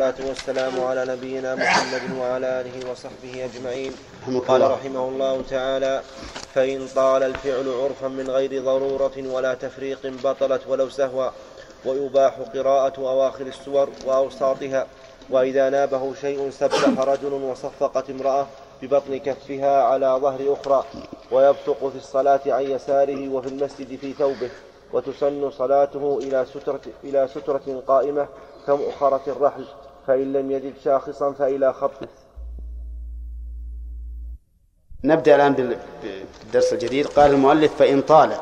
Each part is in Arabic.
والصلاة والسلام على نبينا محمد وعلى آله وصحبه أجمعين. قال رحمه الله تعالى فإن طال الفعل عرفا من غير ضرورة ولا تفريق بطلت ولو سهوا ويباح قراءة أواخر السور وأوساطها وإذا نابه شيء سبح رجل وصفقت امرأة ببطن كفها على ظهر أخرى ويبصق في الصلاة عن يساره وفي المسجد في ثوبه وتسن صلاته إلى سترة, إلى سترة قائمة كمؤخرة الرحل. فإن لم يجد شاخصا فإلى خط نبدأ الآن بالدرس الجديد. قال المؤلف فإن طال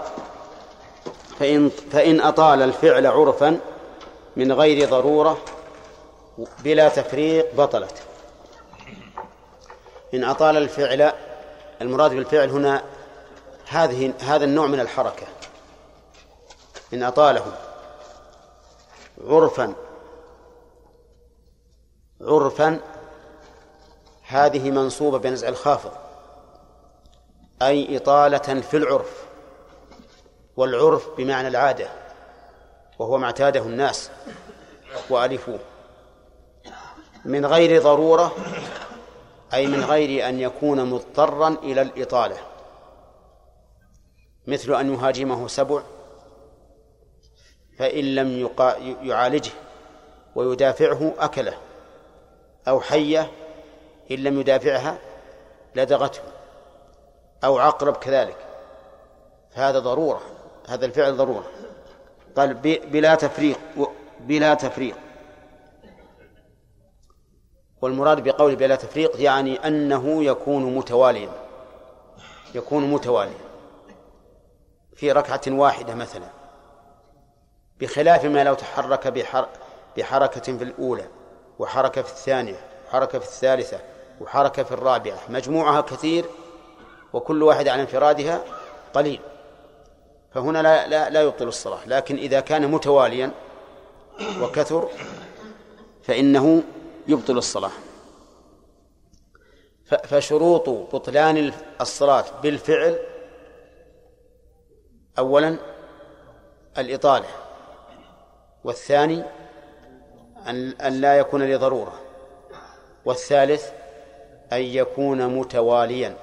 فإن, فإن أطال الفعل عرفا من غير ضرورة بلا تفريق بطلت. إن أطال الفعل المراد بالفعل هنا هذه هذا النوع من الحركة. إن أطاله عرفا عرفا هذه منصوبة بنزع الخافض أي إطالة في العرف والعرف بمعنى العادة وهو ما اعتاده الناس وألفوه. من غير ضرورة أي من غير أن يكون مضطرا إلى الإطالة. مثل أن يهاجمه سبع فإن لم يعالجه ويدافعه أكله. أو حية إن لم يدافعها لدغته أو عقرب كذلك. فهذا ضرورة هذا الفعل ضرورة. قال بلا تفريق بلا تفريق. والمراد بقول بلا تفريق يعني أنه يكون متواليا يكون متواليا. في ركعة واحدة مثلا بخلاف ما لو تحرك بحركة في الأولى. وحركة في الثانية وحركة في الثالثة وحركة في الرابعة. مجموعها كثير وكل واحدة على انفرادها قليل. فهنا لا, لا, لا يبطل الصلاة. لكن إذا كان متواليا وكثر فإنه يبطل الصلاة. فشروط بطلان الصلاة بالفعل أولا الإطالة والثاني أن لا يكون لضرورة. والثالث أن يكون متواليا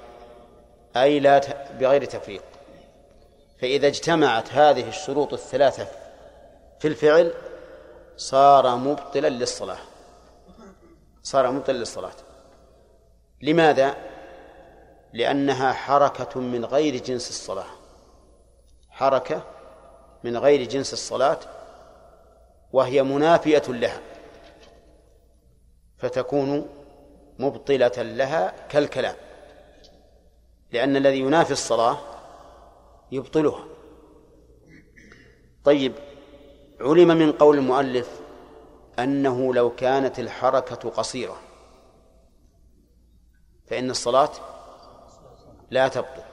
أي لا بغير تفريق. فإذا اجتمعت هذه الشروط الثلاثة في الفعل صار مبطلا للصلاة. صار مبطلا للصلاة. لماذا؟ لأنها حركة من غير جنس الصلاة. حركة من غير جنس الصلاة وهي منافية لها. فتكون مبطلة لها كالكلام لأن الذي ينافي الصلاة يبطلها. طيب علم من قول المؤلف أنه لو كانت الحركة قصيرة فإن الصلاة لا تبطل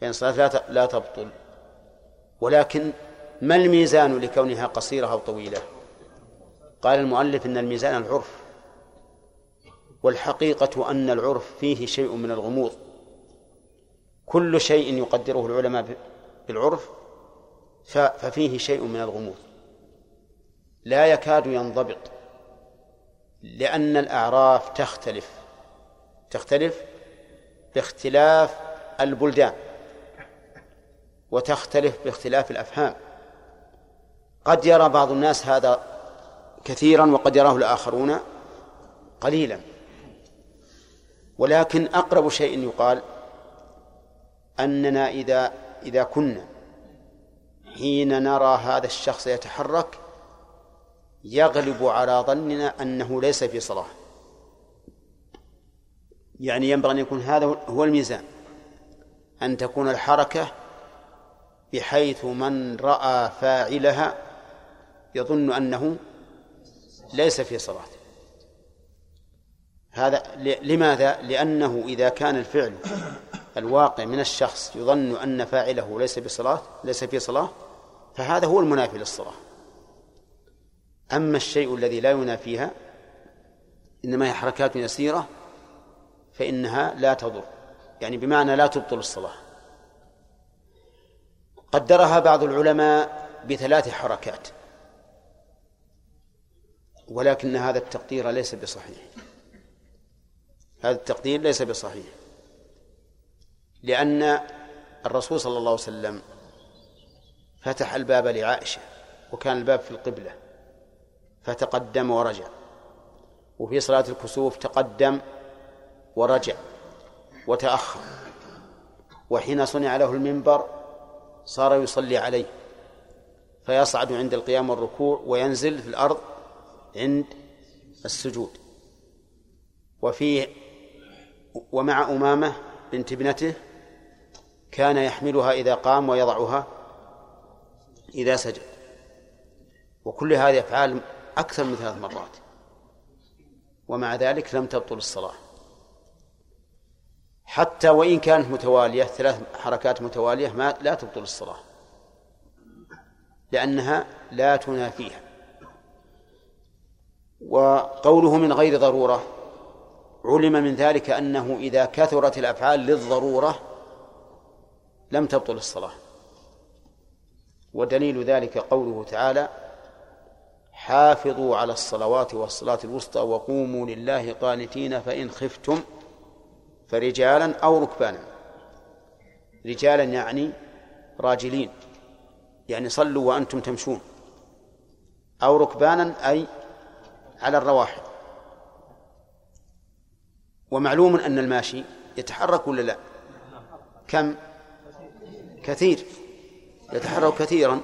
فإن الصلاة لا تبطل ولكن ما الميزان لكونها قصيرة أو طويلة؟ قال المؤلف إن الميزان العرف والحقيقة أن العرف فيه شيء من الغموض. كل شيء يقدره العلماء بالعرف ففيه شيء من الغموض. لا يكاد ينضبط لأن الأعراف تختلف. تختلف باختلاف البلدان وتختلف باختلاف الأفهام. قد يرى بعض الناس هذا كثيرا وقد يراه الآخرون قليلا. ولكن أقرب شيء يقال أننا إذا إذا كنا حين نرى هذا الشخص يتحرك يغلب على ظننا أنه ليس في صلاة. يعني ينبغي أن يكون هذا هو الميزان أن تكون الحركة بحيث من رأى فاعلها يظن أنه ليس في صلاة هذا لماذا؟ لأنه إذا كان الفعل الواقع من الشخص يظن أن فاعله ليس بصلاة ليس في صلاة فهذا هو المنافي للصلاة. أما الشيء الذي لا ينافيها إنما هي حركات يسيرة فإنها لا تضر. يعني بمعنى لا تبطل الصلاة. قدرها بعض العلماء بثلاث حركات. ولكن هذا التقدير ليس بصحيح. هذا التقدير ليس بصحيح. لأن الرسول صلى الله عليه وسلم فتح الباب لعائشة وكان الباب في القبلة فتقدم ورجع. وفي صلاة الكسوف تقدم ورجع وتأخر. وحين صنع له المنبر صار يصلي عليه. فيصعد عند القيام والركوع وينزل في الأرض عند السجود. وفي ومع أمامة بنت ابنته كان يحملها إذا قام ويضعها إذا سجد. وكل هذه أفعال أكثر من ثلاث مرات. ومع ذلك لم تبطل الصلاة. حتى وإن كانت متوالية ثلاث حركات متوالية ما لا تبطل الصلاة. لأنها لا تنافيها. وقوله من غير ضرورة علم من ذلك أنه إذا كثرت الأفعال للضرورة لم تبطل الصلاة. ودليل ذلك قوله تعالى حافظوا على الصلوات والصلاة الوسطى وقوموا لله قانتين فإن خفتم فرجالا أو ركبانا. رجالا يعني راجلين يعني صلوا وأنتم تمشون. أو ركبانا أي على الرواحل ومعلوم أن الماشي يتحرك ولا لا؟ كم؟ كثير. يتحرك كثيرا.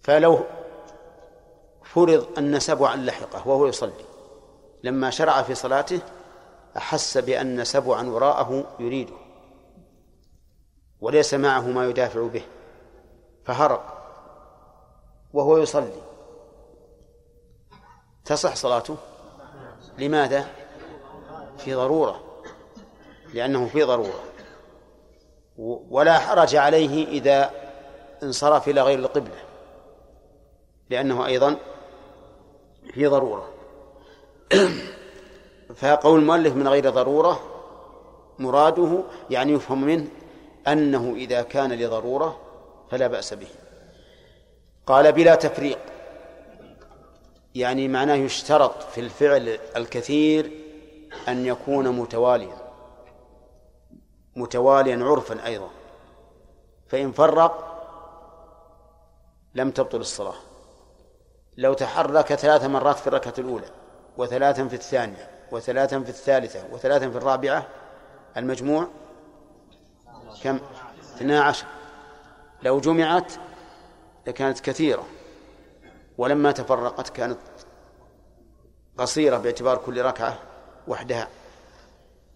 فلو فرض أن سبعا لحقه وهو يصلي لما شرع في صلاته أحس بأن سبعا وراءه يريده وليس معه ما يدافع به فهرق وهو يصلي. تصح صلاته؟ لماذا؟ في ضرورة لأنه في ضرورة. ولا حرج عليه إذا انصرف إلى غير القبلة لأنه أيضا في ضرورة. فقول المؤلف من غير ضرورة مراده يعني يفهم منه أنه إذا كان لضرورة فلا بأس به. قال بلا تفريق. يعني معناه يشترط في الفعل الكثير أن يكون متواليا متواليا عرفا أيضا فإن فرق لم تبطل الصلاة. لو تحرك ثلاث مرات في الركعة الأولى وثلاثا في الثانية وثلاثا في الثالثة وثلاثا في الرابعة المجموع كم؟ اثنا عشر. لو جمعت لكانت كثيرة. ولما تفرقت كانت قصيرة باعتبار كل ركعة وحدها.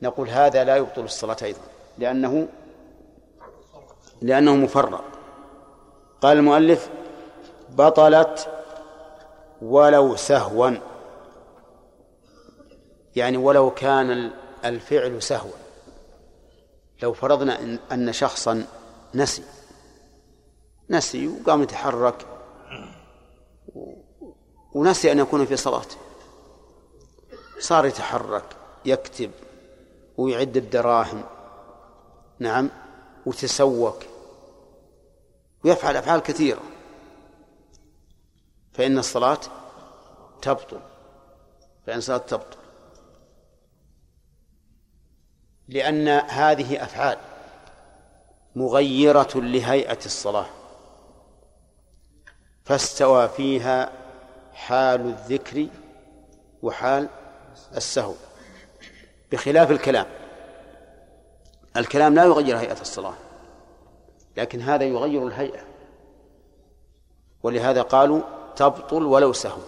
نقول هذا لا يبطل الصلاة أيضا لأنه لأنه مفرق. قال المؤلف بطلت ولو سهوا. يعني ولو كان الفعل سهوا. لو فرضنا أن شخصا نسي نسي وقام يتحرك ونسي أن يكون في صلاته صار يتحرك يكتب ويعد الدراهم. نعم وتسوق. ويفعل أفعال كثيرة. فإن الصلاة تبطل. فإن الصلاة تبطل. لأن هذه أفعال مغيرة لهيئة الصلاة. فاستوى فيها حال الذكر وحال السهو. بخلاف الكلام. الكلام لا يغير هيئة الصلاة لكن هذا يغير الهيئة. ولهذا قالوا تبطل ولو سهوا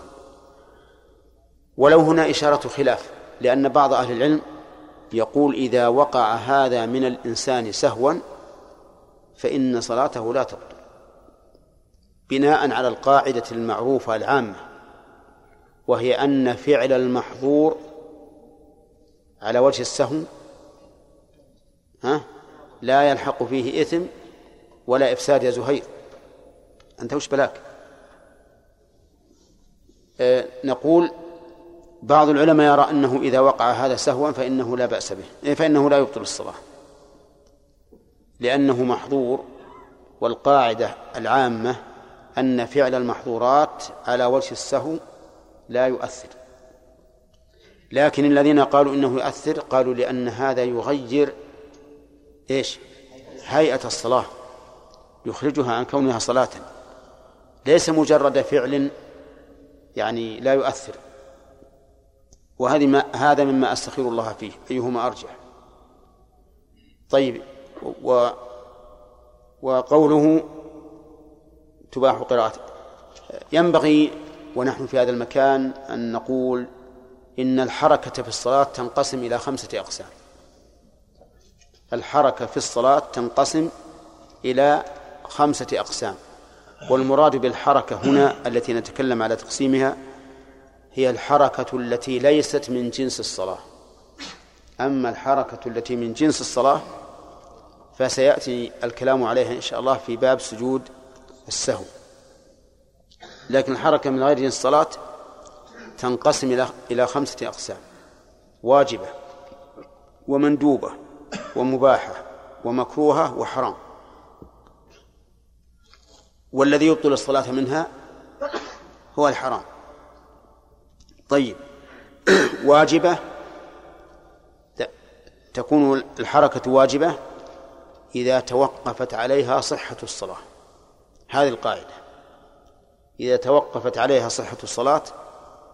ولو هنا إشارة خلاف لأن بعض أهل العلم يقول إذا وقع هذا من الإنسان سهوا فإن صلاته لا تبطل. بناء على القاعدة المعروفة العامة وهي أن فعل المحظور على وجه السهو ها لا يلحق فيه إثم ولا إفساد يا زهير. أنت وش بلاك؟ آه نقول بعض العلماء يرى أنه إذا وقع هذا سهوا فإنه لا بأس به إيه، فإنه لا يبطل الصلاة لأنه محظور والقاعدة العامة أن فعل المحظورات على وجه السهو لا يؤثر. لكن الذين قالوا إنه يؤثر قالوا لأن هذا يغير إيش؟ هيئة الصلاة يخرجها عن كونها صلاة. ليس مجرد فعل يعني لا يؤثر. وهذه ما هذا مما استخير الله فيه أيهما أرجح؟ طيب و وقوله تباح قراءة ينبغي ونحن في هذا المكان أن نقول إن الحركة في الصلاة تنقسم إلى خمسة أقسام. الحركة في الصلاة تنقسم إلى خمسة أقسام. والمراد بالحركة هنا التي نتكلم على تقسيمها هي الحركة التي ليست من جنس الصلاة. أما الحركة التي من جنس الصلاة فسيأتي الكلام عليها إن شاء الله في باب سجود السهو. لكن الحركة من غير جنس الصلاة تنقسم إلى خمسة أقسام. واجبة ومندوبة ومباحة ومكروهة وحرام. والذي يبطل الصلاة منها هو الحرام. طيب. واجبة تكون الحركة واجبة إذا توقفت عليها صحة الصلاة. هذه القاعدة. إذا توقفت عليها صحة الصلاة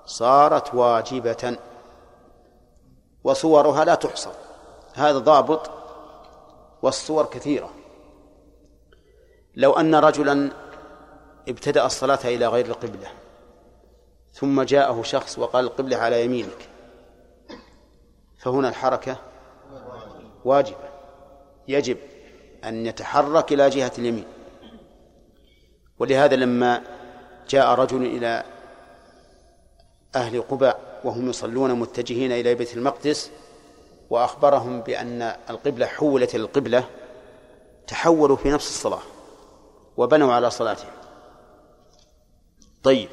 صارت واجبة. وصورها لا تحصر. هذا ضابط والصور كثيرة. لو أن رجلا ابتدأ الصلاة إلى غير القبلة ثم جاءه شخص وقال القبلة على يمينك فهنا الحركة واجبة. يجب أن يتحرك إلى جهة اليمين. ولهذا لما جاء رجل إلى أهل قباء وهم يصلون متجهين إلى بيت المقدس وأخبرهم بأن القبلة حولت إلى القبلة تحولوا في نفس الصلاة وبنوا على صلاتهم. طيب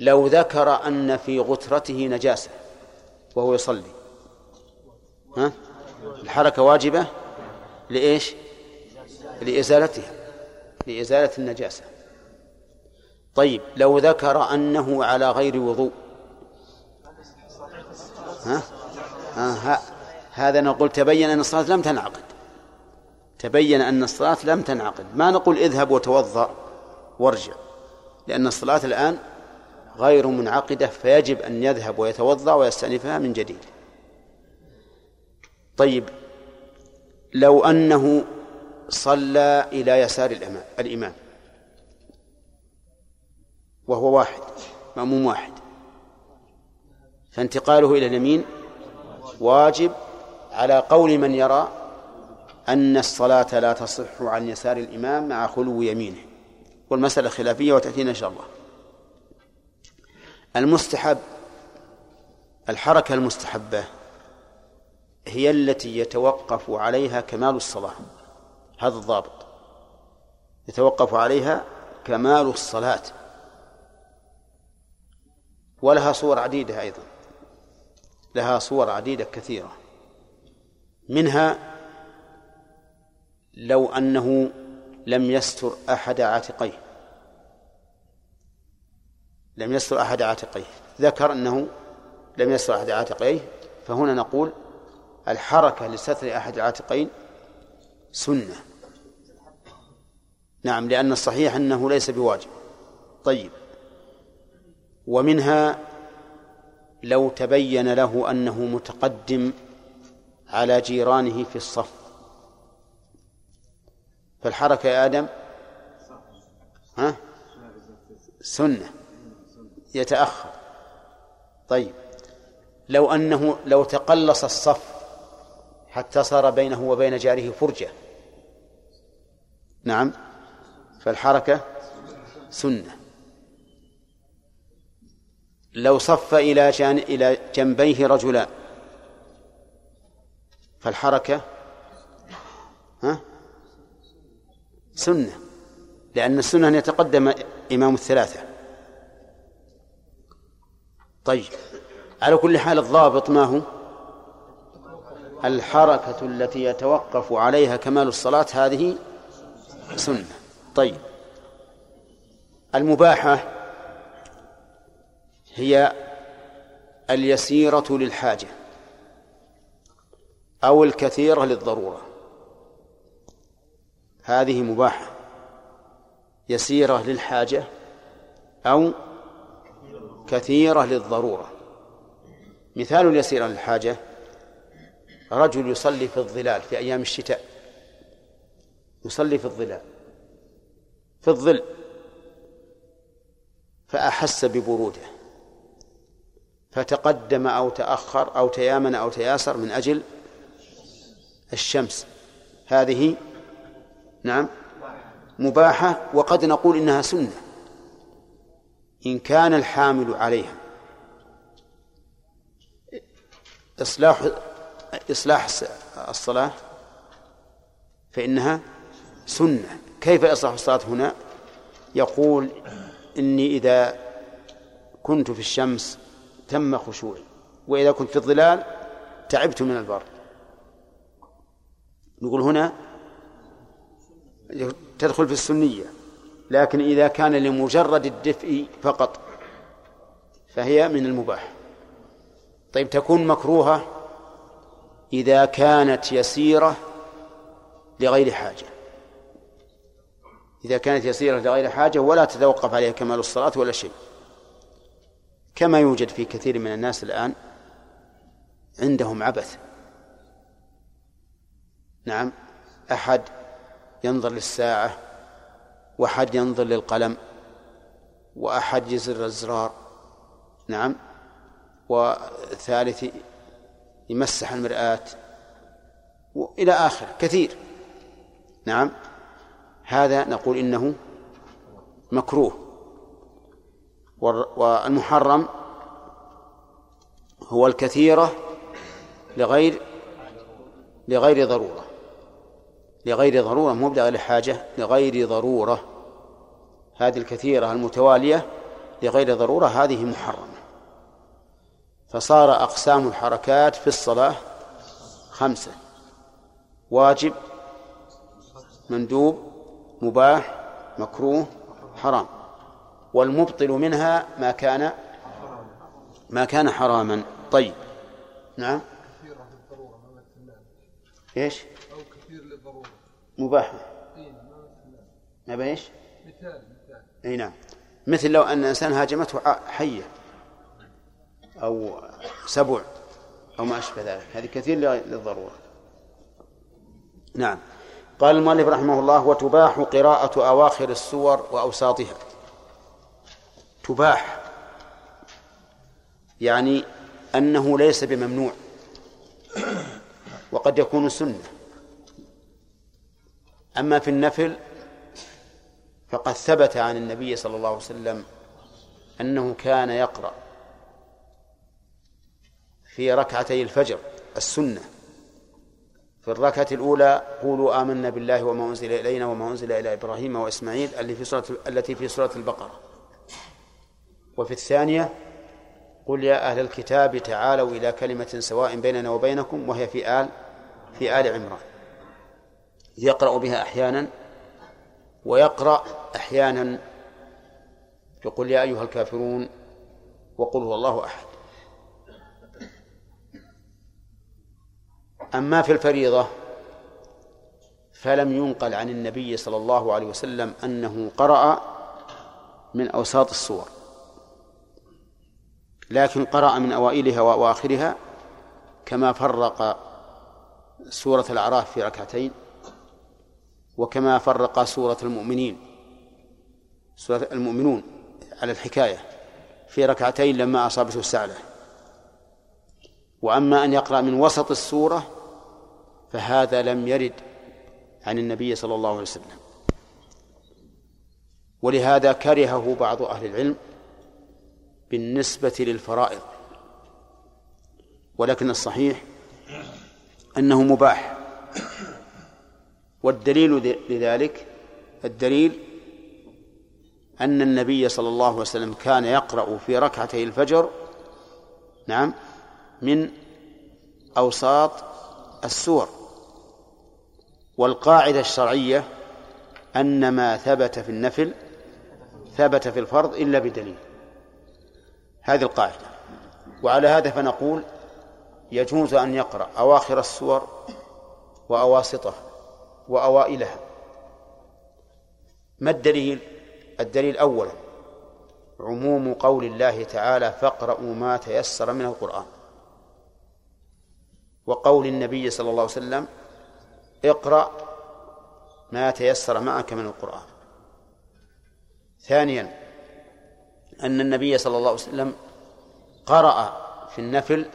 لو ذكر أن في غترته نجاسة وهو يصلي ها؟ الحركة واجبة؟ لإيش؟ لإزالتها لإزالة النجاسة. طيب لو ذكر أنه على غير وضوء. ها؟ آه هذا نقول تبين أن الصلاة لم تنعقد. تبين أن الصلاة لم تنعقد. ما نقول اذهب وتوضأ وارجع لأن الصلاة الآن غير منعقدة فيجب أن يذهب ويتوضأ ويستأنفها من جديد. طيب لو أنه صلى إلى يسار الإمام وهو واحد مأموم واحد. فانتقاله إلى اليمين واجب على قول من يرى أن الصلاة لا تصح عن يسار الإمام مع خلو يمينه. والمسألة خلافية وتأتينا إن شاء الله. المستحب الحركة المستحبة هي التي يتوقف عليها كمال الصلاة. هذا الضابط. يتوقف عليها كمال الصلاة. ولها صور عديدة أيضا. لها صور عديدة كثيرة. منها لو أنه لم يستر أحد عاتقيه. لم يستر أحد عاتقيه. ذكر أنه لم يستر أحد عاتقيه. فهنا نقول الحركة لستر أحد العاتقين سنة. نعم لأن الصحيح أنه ليس بواجب. طيب. ومنها لو تبين له أنه متقدم على جيرانه في الصف. فالحركة يا آدم؟ ها؟ سنة. يتأخر. طيب. لو أنه لو تقلص الصف حتى صار بينه وبين جاره فرجة. نعم. فالحركة؟ سنة. لو صف إلى جان إلى جنبيه رجلان فالحركة ها؟ سنة. لأن السنة أن يتقدم إمام الثلاثة. طيب. على كل حال الضابط ما هو؟ الحركة التي يتوقف عليها كمال الصلاة هذه سنة. طيب. المباحة؟ هي اليسيرة للحاجة أو الكثيرة للضرورة. هذه مباحة. يسيرة للحاجة أو كثيرة للضرورة. مثال اليسيرة للحاجة رجل يصلي في الظلال في أيام الشتاء. يصلي في الظلال في الظل فأحس ببروده. فتقدم أو تأخر أو تيامن أو تياسر من أجل الشمس. هذه نعم مباحة وقد نقول إنها سنة. إن كان الحامل عليها. إصلاح إصلاح الصلاة فإنها سنة. كيف إصلاح الصلاة هنا؟ يقول إني إذا كنت في الشمس تم خشوعي. وإذا كنت في الظلال تعبت من البر. نقول هنا تدخل في السنية. لكن إذا كان لمجرد الدفء فقط فهي من المباح. طيب تكون مكروهة إذا كانت يسيرة لغير حاجة. إذا كانت يسيرة لغير حاجة ولا تتوقف عليها كمال الصلاة ولا شيء. كما يوجد في كثير من الناس الآن عندهم عبث. نعم أحد ينظر للساعة وأحد ينظر للقلم وأحد يزر الزرار نعم وثالث يمسح المرآة وإلى آخر كثير. نعم هذا نقول إنه مكروه. والمحرم هو الكثيرة لغير لغير ضرورة. لغير ضرورة مو لغير حاجة لغير ضرورة. هذه الكثيرة المتوالية لغير ضرورة هذه محرمة. فصار أقسام الحركات في الصلاة خمسة. واجب مندوب مباح مكروه حرام. والمبطل منها ما كان ما كان حراما. طيب. نعم. إيش؟ أو كثير للضروره مباح. ما بايش؟ مثال مثال إي نعم. مثل لو أن إنسان هاجمته حية أو سبع أو ما أشبه ذلك. هذه كثير للضرورة. نعم. قال المؤلف رحمه الله وتباح قراءة أواخر السور وأوساطها. تباح. يعني أنه ليس بممنوع. وقد يكون سنة. أما في النفل فقد ثبت عن النبي صلى الله عليه وسلم أنه كان يقرأ في ركعتي الفجر السنة. في الركعة الأولى قولوا آمنا بالله وما أنزل إلينا وما أنزل إلى إبراهيم وإسماعيل اللي في سورة التي في سورة البقرة. وفي الثانية قل يا أهل الكتاب تعالوا إلى كلمة سواء بيننا وبينكم وهي في آل في آل عمران. يقرأ بها أحيانا ويقرأ أحيانا يقول يا أيها الكافرون وقل هو الله أحد. أما في الفريضة فلم ينقل عن النبي صلى الله عليه وسلم أنه قرأ من أوساط الصور لكن قرأ من أوائلها وأواخرها كما فرق سورة الأعراف في ركعتين وكما فرق سورة المؤمنين سورة المؤمنون على الحكاية في ركعتين لما أصابته السعلة وأما أن يقرأ من وسط السورة فهذا لم يرد عن النبي صلى الله عليه وسلم. ولهذا كرهه بعض أهل العلم بالنسبة للفرائض. ولكن الصحيح أنه مباح. والدليل لذلك الدليل أن النبي صلى الله عليه وسلم كان يقرأ في ركعتي الفجر نعم من أوساط السور. والقاعدة الشرعية أن ما ثبت في النفل ثبت في الفرض إلا بدليل. هذه القاعدة. وعلى هذا فنقول يجوز أن يقرأ أواخر السور وأواسطها وأوائلها. ما الدليل؟ الدليل أولا عموم قول الله تعالى فاقرأوا ما تيسر من القرآن. وقول النبي صلى الله عليه وسلم اقرأ ما تيسر معك من القرآن. ثانيا أن النبي صلى الله عليه وسلم قرأ في النفل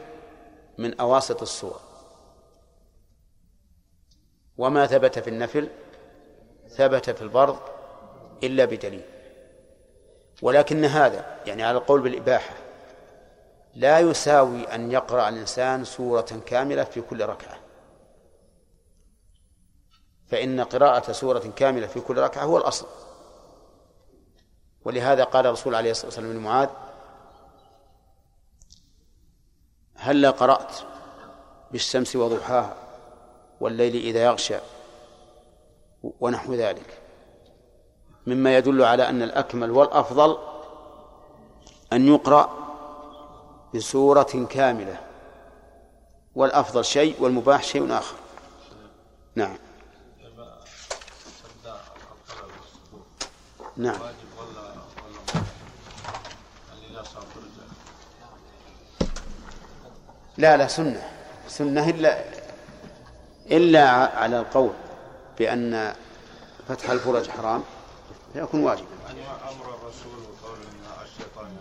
من أواسط السور. وما ثبت في النفل ثبت في البرد إلا بدليل. ولكن هذا يعني على القول بالإباحة لا يساوي أن يقرأ الإنسان سورة كاملة في كل ركعة. فإن قراءة سورة كاملة في كل ركعة هو الأصل. ولهذا قال الرسول عليه الصلاة والسلام لمعاذ هلا قرأت بالشمس وضحاها والليل إذا يغشى ونحو ذلك؟ مما يدل على أن الأكمل والأفضل أن يقرأ بسورة كاملة والأفضل شيء والمباح شيء آخر. نعم. نعم. لا لا سنة. سنة إلا إلا على القول بأن فتح الفرج حرام فيكون واجبا. أمر الرسول الشيطان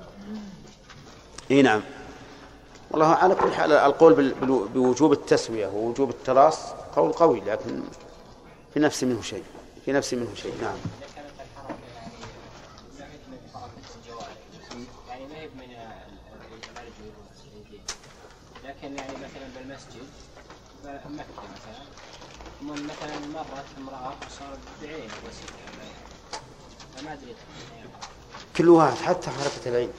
إي نعم. والله على كل حال القول بوجوب التسوية ووجوب التراص قول قوي لكن في نفس منه شيء في نفس منه شيء. نعم لكن يعني مثلا بالمسجد مكة مثلا مثلا مرت امرأة وصارت بعين فما أدري. كل واحد حتى حركة العين.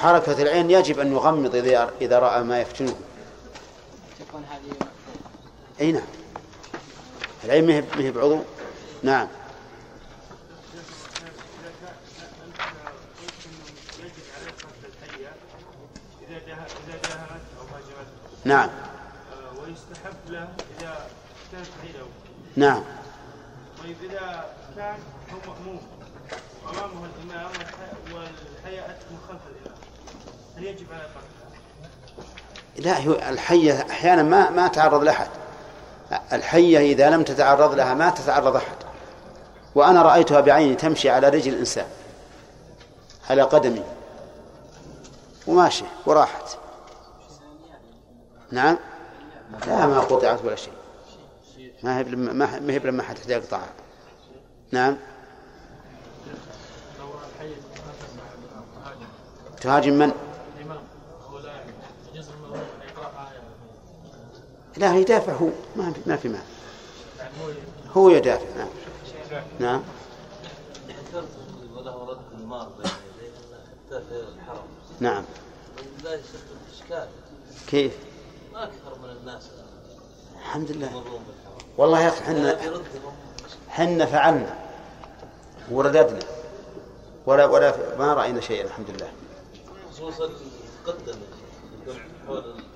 حركة العين يجب أن يغمض إذا إذا رأى ما يفتنه. تكون هذه أي نعم. العين ما هي بعضو. نعم. نعم آه، ويستحب له إذا كانت عينه نعم. طيب إذا كان هو مأموم أمامه الإمام والحياة من خلف الإمام هل يجب على لا الحية أحيانا ما ما تعرض لأحد. الحية إذا لم تتعرض لها ما تتعرض أحد. وأنا رأيتها بعيني تمشي على رجل الإنسان على قدمي. وماشي وراحت. نعم. لا ما قطعت ولا شيء. ما هي ما هي لما حتى يقطعها نعم. تهاجم من؟ لا يدافع هو. ما في ما في ما هو يدافع نعم. نعم. نعم. كيف؟ أكثر من الناس. الحمد لله. والله يا أخي حنا حنا فعلنا. ورددنا. ولا ولا ما رأينا شيئا الحمد لله. خصوصا تقدم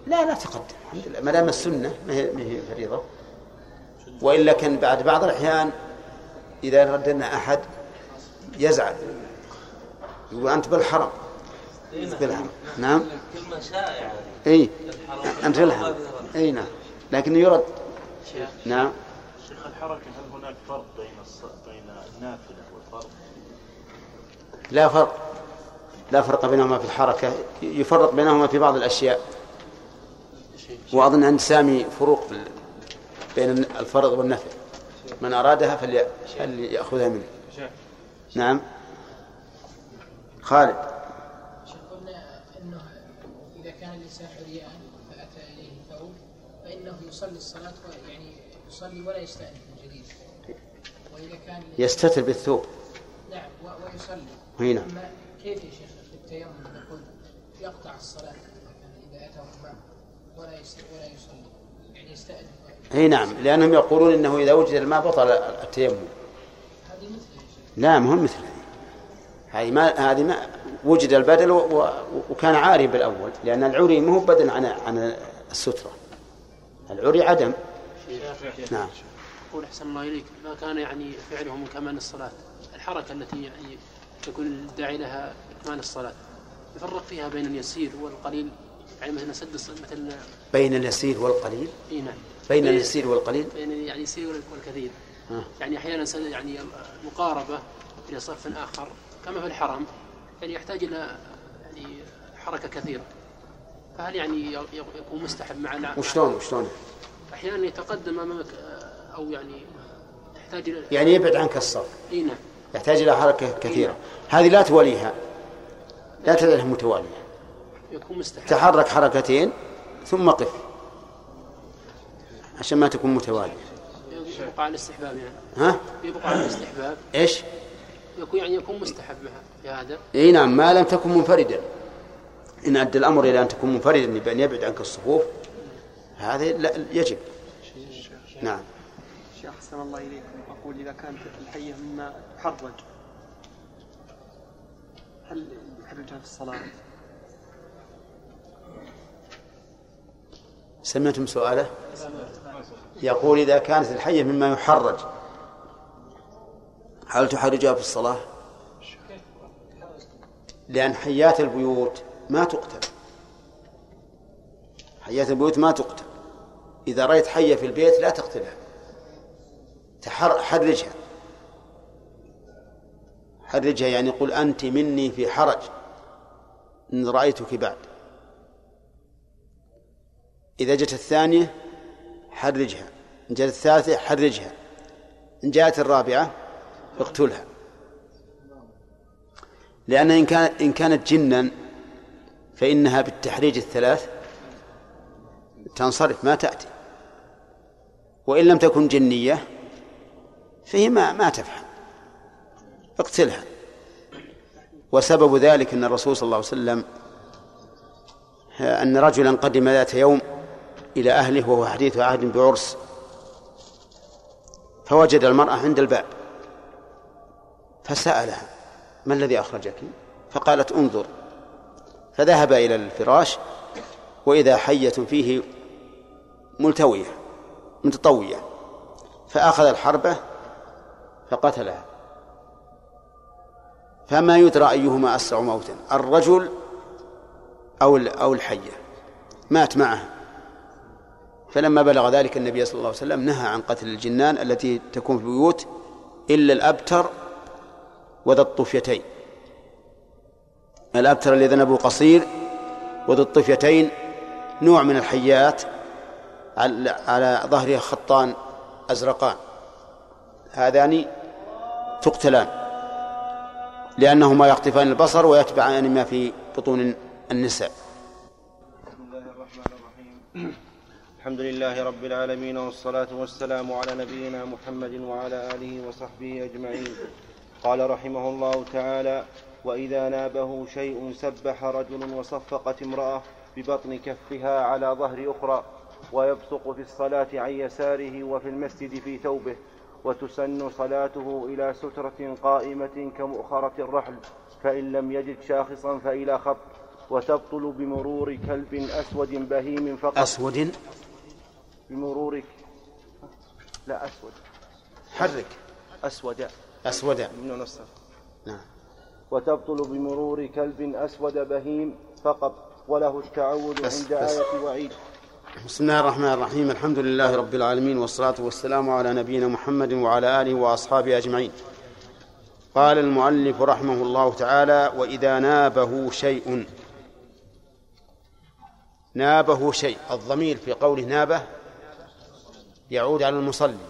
لا لا تقدم الحمد لله. ما دام السنة ما هي ما هي فريضة. وإلا كان بعد بعض الأحيان إذا ردنا أحد يزعل. يقول أنت بالحرم. بالحرم. نعم. كلمة شائعة. إي. أنت الحرم إي نعم. لكن يرد. شيخ. نعم. شيخ الحركة هل هناك فرق بين بين النافلة والفرض؟ لا فرق. لا فرق بينهما في الحركة. يفرق بينهما في بعض الأشياء. وأظن عند سامي فروق بين الفرض والنفل من أرادها فليأخذها منه. نعم. خالد. يصلي الصلاة يعني يصلي ولا يستأنف من جديد. وإذا كان يستتر بالثوب. نعم ويصلي. هنا. كيف يا شيخ في التيمم نقول يقطع الصلاة إذا أتى ولا ولا يصلي؟ يعني يستأنف. إي نعم لأنهم يقولون إنه إذا وجد الماء بطل التيمم. هذه لا مهم مثل هذه. ما هذه ما وجد البدل وكان عاري بالأول لأن العري ما هو بدل عن عن السترة. العري عدم نعم يقول أحسن الله إليك ما كان يعني فعله من كمال الصلاة الحركة التي يعني يكون الداعي لها كمال الصلاة يفرق فيها بين اليسير والقليل يعني مثلا سد مثل بين اليسير والقليل؟ إي نعم بين اليسير والقليل؟ بين يعني اليسير والكثير آه. يعني أحيانا يعني مقاربة إلى صف آخر كما في الحرم يعني يحتاج إلى يعني حركة كثيرة فهل يعني يكون مستحب مع وشلون وشلون؟ أحيانا يتقدم أمامك أو يعني يحتاج إلى يعني يبعد عنك الصف إي نعم. يحتاج إلى حركة كثيرة. نعم. هذه لا تواليها لا تجعلها متوالية. يكون مستحب. تحرك حركتين ثم قف. عشان ما تكون متوالية. يبقى على الاستحباب يعني. ها؟ يبقى على الاستحباب. إيش؟ يكون يعني يكون مستحب في هذا. إي نعم. ما لم تكن منفردا. إن أدى الأمر إلى أن تكون منفردا بأن يبعد عنك الصفوف هذا لا يجب نعم شيخ أحسن الله إليكم أقول إذا كانت الحية مما تحرج هل يحرجها في الصلاة؟ سمعتم سؤاله؟ يقول إذا كانت الحية مما يحرج هل تحرجها في الصلاة؟ لأن حيات البيوت ما تقتل. حيات البيوت ما تقتل. إذا رأيت حية في البيت لا تقتلها. حرجها. حرجها يعني قل أنت مني في حرج. إن رأيتك بعد. إذا جت الثانية حرجها. إن جاءت الثالثة حرجها. إن جاءت الرابعة اقتلها. لأن إن كانت إن كانت جنا فإنها بالتحريج الثلاث تنصرف ما تأتي. وإن لم تكن جنية فهي ما ما تفهم. اقتلها. وسبب ذلك أن الرسول صلى الله عليه وسلم أن رجلا قدم ذات يوم إلى أهله وهو حديث عهد بعرس فوجد المرأة عند الباب فسألها ما الذي أخرجك؟ فقالت انظر فذهب إلى الفراش وإذا حية فيه ملتوية متطوية فأخذ الحربة فقتلها. فما يدرى أيهما أسرع موتا الرجل أو أو الحية. مات معه. فلما بلغ ذلك النبي صلى الله عليه وسلم نهى عن قتل الجنان التي تكون في البيوت إلا الأبتر وذا الطفيتين. الأبتر الذي ذنبه قصير وذو الطفيتين نوع من الحيات على ظهرها خطان أزرقان. هذان تقتلان لأنهما يخطفان البصر ويتبعان ما في بطون النساء. بسم الله الرحمن الرحيم الحمد لله رب العالمين والصلاة والسلام على نبينا محمد وعلى آله وصحبه أجمعين. قال رحمه الله تعالى وإذا نابه شيء سبح رجل وصفقت امرأة ببطن كفها على ظهر أخرى ويبصق في الصلاة عن يساره وفي المسجد في ثوبه وتسن صلاته إلى سترة قائمة كمؤخرة الرحل فإن لم يجد شاخصا فإلى خط وتبطل بمرور كلب أسود بهيم فقط. أسود؟ بمرورك لا أسود. حرك. أسود. أسود. من نعم. وتبطل بمرور كلب أسود بهيم فقط وله التعود عند آية وعيد. بسم الله الرحمن الرحيم. الحمد لله رب العالمين والصلاة والسلام على نبينا محمد وعلى آله وأصحابه أجمعين. قال المؤلف رحمه الله تعالى وإذا نابه شيء نابه شيء. الضمير في قوله نابه يعود على المصلي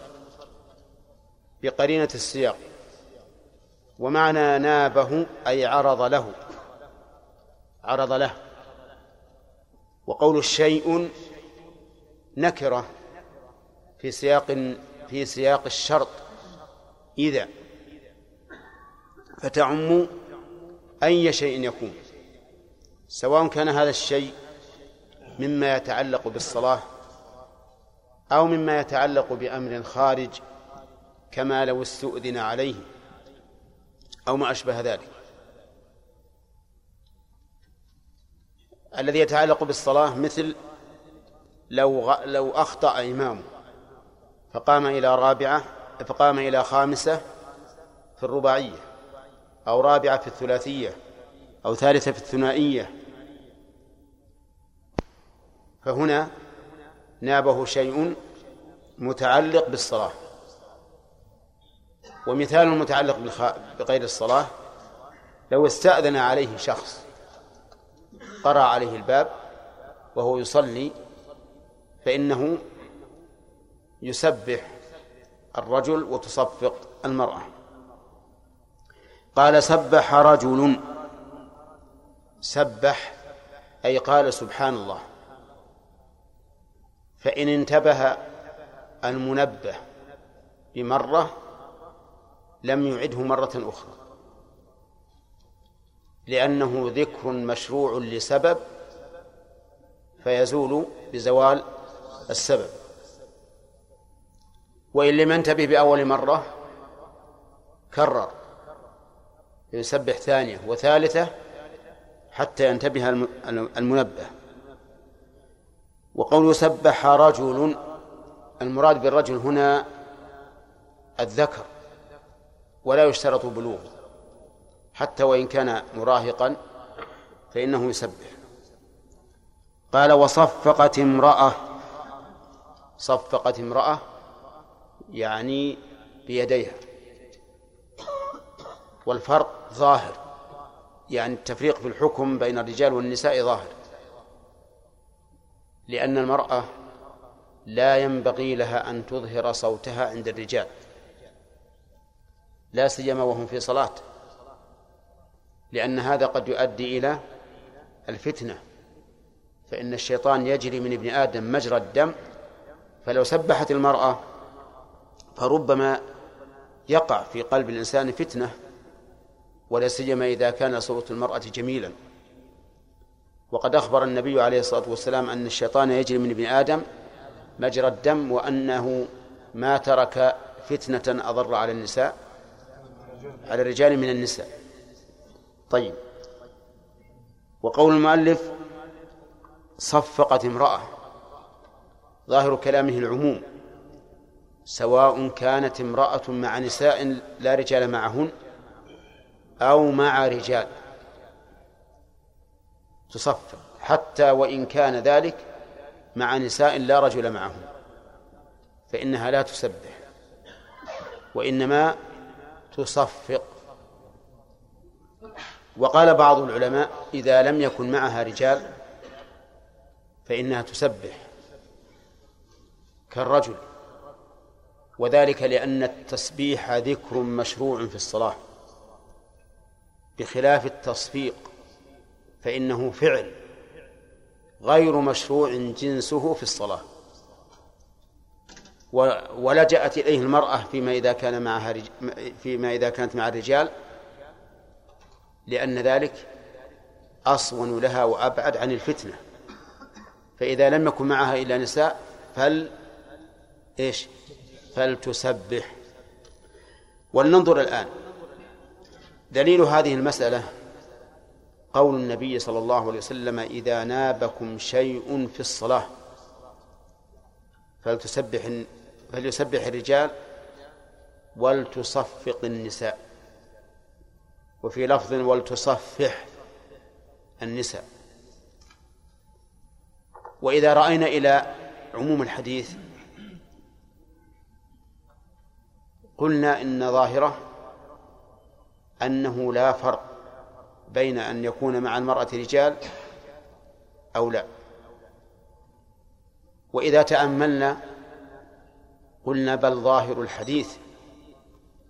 بقرينة السياق. ومعنى نابه أي عرض له. عرض له. وقول الشيء نكرة في سياق في سياق الشرط. إذا فتعم أي شيء يكون سواء كان هذا الشيء مما يتعلق بالصلاة أو مما يتعلق بأمر خارج كما لو استؤذن عليه. أو ما أشبه ذلك. الذي يتعلق بالصلاة مثل لو لو أخطأ إمام فقام إلى رابعة فقام إلى خامسة في الرباعية أو رابعة في الثلاثية أو ثالثة في الثنائية. فهنا نابه شيء متعلق بالصلاة. ومثال المتعلق بغير الصلاة لو استأذن عليه شخص قرأ عليه الباب وهو يصلي فإنه يسبح الرجل وتصفق المرأة. قال سبح رجل. سبح أي قال سبحان الله. فإن انتبه المنبه بمرة لم يعده مرة أخرى. لأنه ذكر مشروع لسبب فيزول بزوال السبب. وإن لم ينتبه بأول مرة كرر. يسبح ثانية وثالثة حتى ينتبه المنبه. وقول سبح رجل المراد بالرجل هنا الذكر. ولا يشترط بلوغه حتى وإن كان مراهقا فإنه يسبح. قال وصفقت امرأة. صفقت امرأة يعني بيديها. والفرق ظاهر. يعني التفريق في الحكم بين الرجال والنساء ظاهر. لأن المرأة لا ينبغي لها أن تظهر صوتها عند الرجال. لا سيما وهم في صلاة. لأن هذا قد يؤدي إلى الفتنة. فإن الشيطان يجري من ابن آدم مجرى الدم فلو سبحت المرأة فربما يقع في قلب الإنسان فتنة ولا سيما إذا كان صوت المرأة جميلا. وقد أخبر النبي عليه الصلاة والسلام أن الشيطان يجري من ابن آدم مجرى الدم وأنه ما ترك فتنة أضر على النساء. على الرجال من النساء. طيب. وقول المؤلف صفقت امرأة. ظاهر كلامه العموم. سواء كانت امرأة مع نساء لا رجال معهن أو مع رجال. تصفق. حتى وإن كان ذلك مع نساء لا رجل معهم فإنها لا تسبح. وإنما تصفق. وقال بعض العلماء إذا لم يكن معها رجال فإنها تسبح كالرجل وذلك لأن التسبيح ذكر مشروع في الصلاة. بخلاف التصفيق فإنه فعل غير مشروع جنسه في الصلاة. ولجأت إليه المرأة فيما إذا كان معها فيما إذا كانت مع الرجال لأن ذلك أصون لها وأبعد عن الفتنة. فإذا لم يكن معها إلا نساء فل إيش؟ فلتسبح. ولننظر الآن. دليل هذه المسألة قول النبي صلى الله عليه وسلم إذا نابكم شيء في الصلاة فلتسبح فليسبح الرجال ولتصفق النساء. وفي لفظ ولتصفح النساء. وإذا رأينا إلى عموم الحديث قلنا إن ظاهرة أنه لا فرق بين أن يكون مع المرأة رجال أو لا. وإذا تأملنا قلنا بل ظاهر الحديث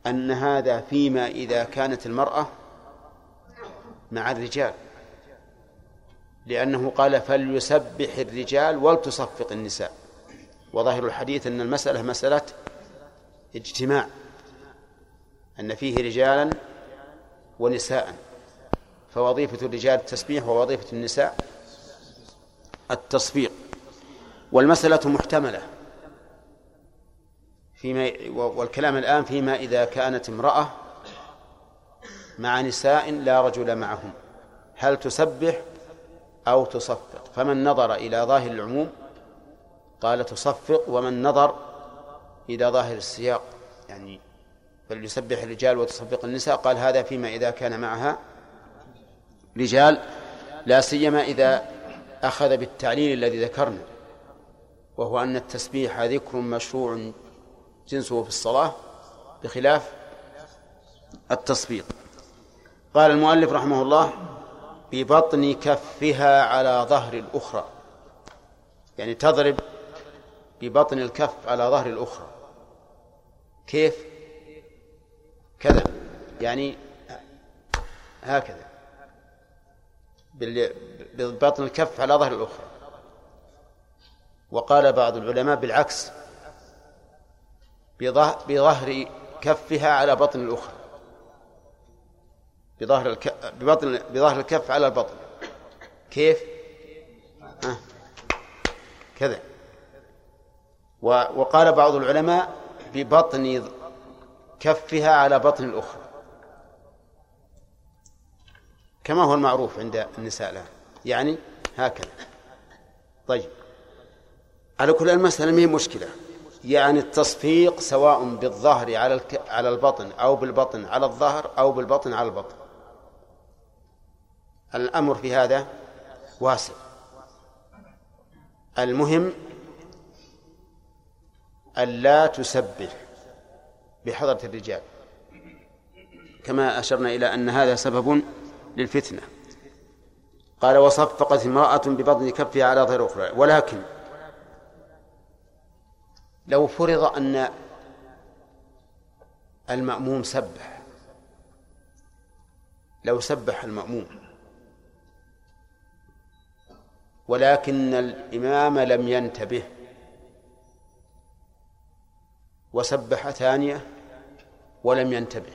أن هذا فيما إذا كانت المرأة مع الرجال لأنه قال فليسبح الرجال ولتصفق النساء. وظاهر الحديث أن المسألة مسألة اجتماع أن فيه رجالا ونساء. فوظيفة الرجال التسبيح ووظيفة النساء التصفيق. والمسألة محتملة. فيما والكلام الآن فيما إذا كانت امرأة مع نساء لا رجل معهم. هل تسبح أو تصفق؟ فمن نظر إلى ظاهر العموم قال تصفق ومن نظر إلى ظاهر السياق. يعني فليسبح الرجال وتصفق النساء. قال هذا فيما إذا كان معها رجال لا سيما إذا أخذ بالتعليل الذي ذكرنا وهو أن التسبيح ذكر مشروع جنسه في الصلاة بخلاف التصفيق قال المؤلف رحمه الله ببطن كفها على ظهر الأخرى. يعني تضرب ببطن الكف على ظهر الأخرى. كيف؟ كذا. يعني هكذا. ببطن الكف على ظهر الأخرى. وقال بعض العلماء بالعكس بظهر كفها على بطن الأخرى. بظهر الك... ببطن بظهر الكف على البطن. كيف؟ آه. كذا. وقال بعض العلماء ببطن كفها على بطن الأخرى. كما هو المعروف عند النساء الآن. يعني هكذا. طيب. على كل المسألة ما هي مشكلة؟ يعني التصفيق سواء بالظهر على. على البطن أو بالبطن على الظهر أو بالبطن على البطن. الأمر في هذا واسع. المهم ألا تسبح بحضرة الرجال. كما أشرنا إلى أن هذا سبب للفتنة. قال وصفقت امرأة ببطن كفها على ظهر أخرى ولكن لو فرض أن المأموم سبح لو سبح المأموم ولكن الإمام لم ينتبه وسبح ثانية ولم ينتبه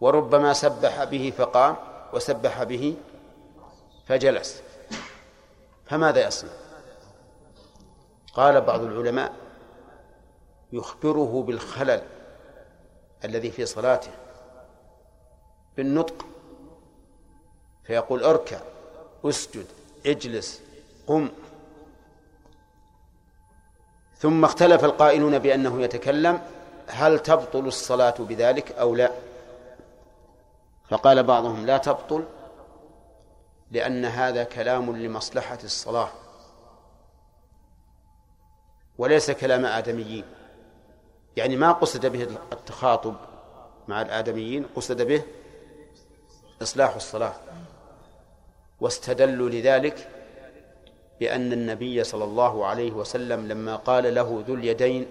وربما سبح به فقام وسبح به فجلس فماذا يصنع؟ قال بعض العلماء يخبره بالخلل الذي في صلاته بالنطق فيقول اركع اسجد اجلس قم. ثم اختلف القائلون بأنه يتكلم هل تبطل الصلاة بذلك أو لا. فقال بعضهم لا تبطل لأن هذا كلام لمصلحة الصلاة. وليس كلام آدميين. يعني ما قصد به التخاطب مع الآدميين قصد به إصلاح الصلاة. واستدلوا لذلك بأن النبي صلى الله عليه وسلم لما قال له ذو اليدين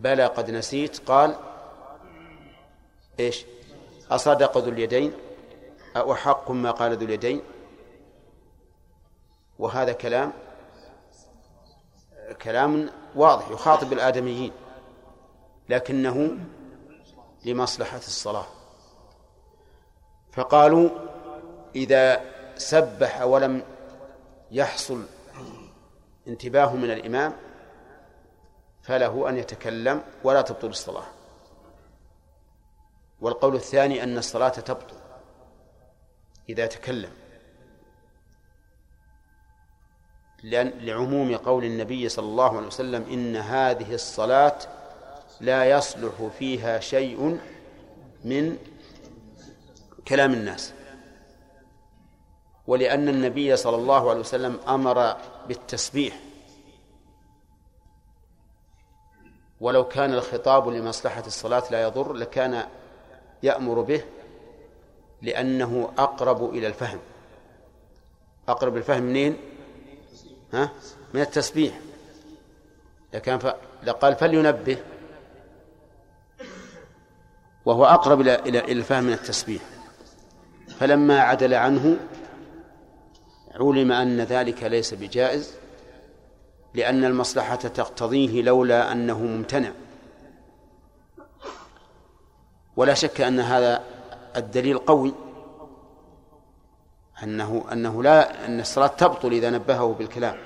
بلى قد نسيت قال إيش؟ أصدق ذو اليدين؟ أو حق ما قال ذو اليدين؟ وهذا كلام كلام واضح يخاطب الآدميين لكنه لمصلحة الصلاة. فقالوا إذا سبح ولم يحصل انتباه من الإمام فله أن يتكلم ولا تبطل الصلاة. والقول الثاني أن الصلاة تبطل إذا تكلم. لعموم قول النبي صلى الله عليه وسلم إن هذه الصلاة لا يصلح فيها شيء من كلام الناس. ولأن النبي صلى الله عليه وسلم أمر بالتسبيح. ولو كان الخطاب لمصلحة الصلاة لا يضر لكان يأمر به لأنه أقرب إلى الفهم. أقرب الفهم منين؟ ها؟ من التسبيح. لكان ف... لقال فلينبه. وهو أقرب إلى إلى الفهم من التسبيح. فلما عدل عنه علم أن ذلك ليس بجائز لأن المصلحة تقتضيه لولا أنه ممتنع. ولا شك أن هذا الدليل قوي. أنه أنه لا أن الصلاة تبطل إذا نبهه بالكلام.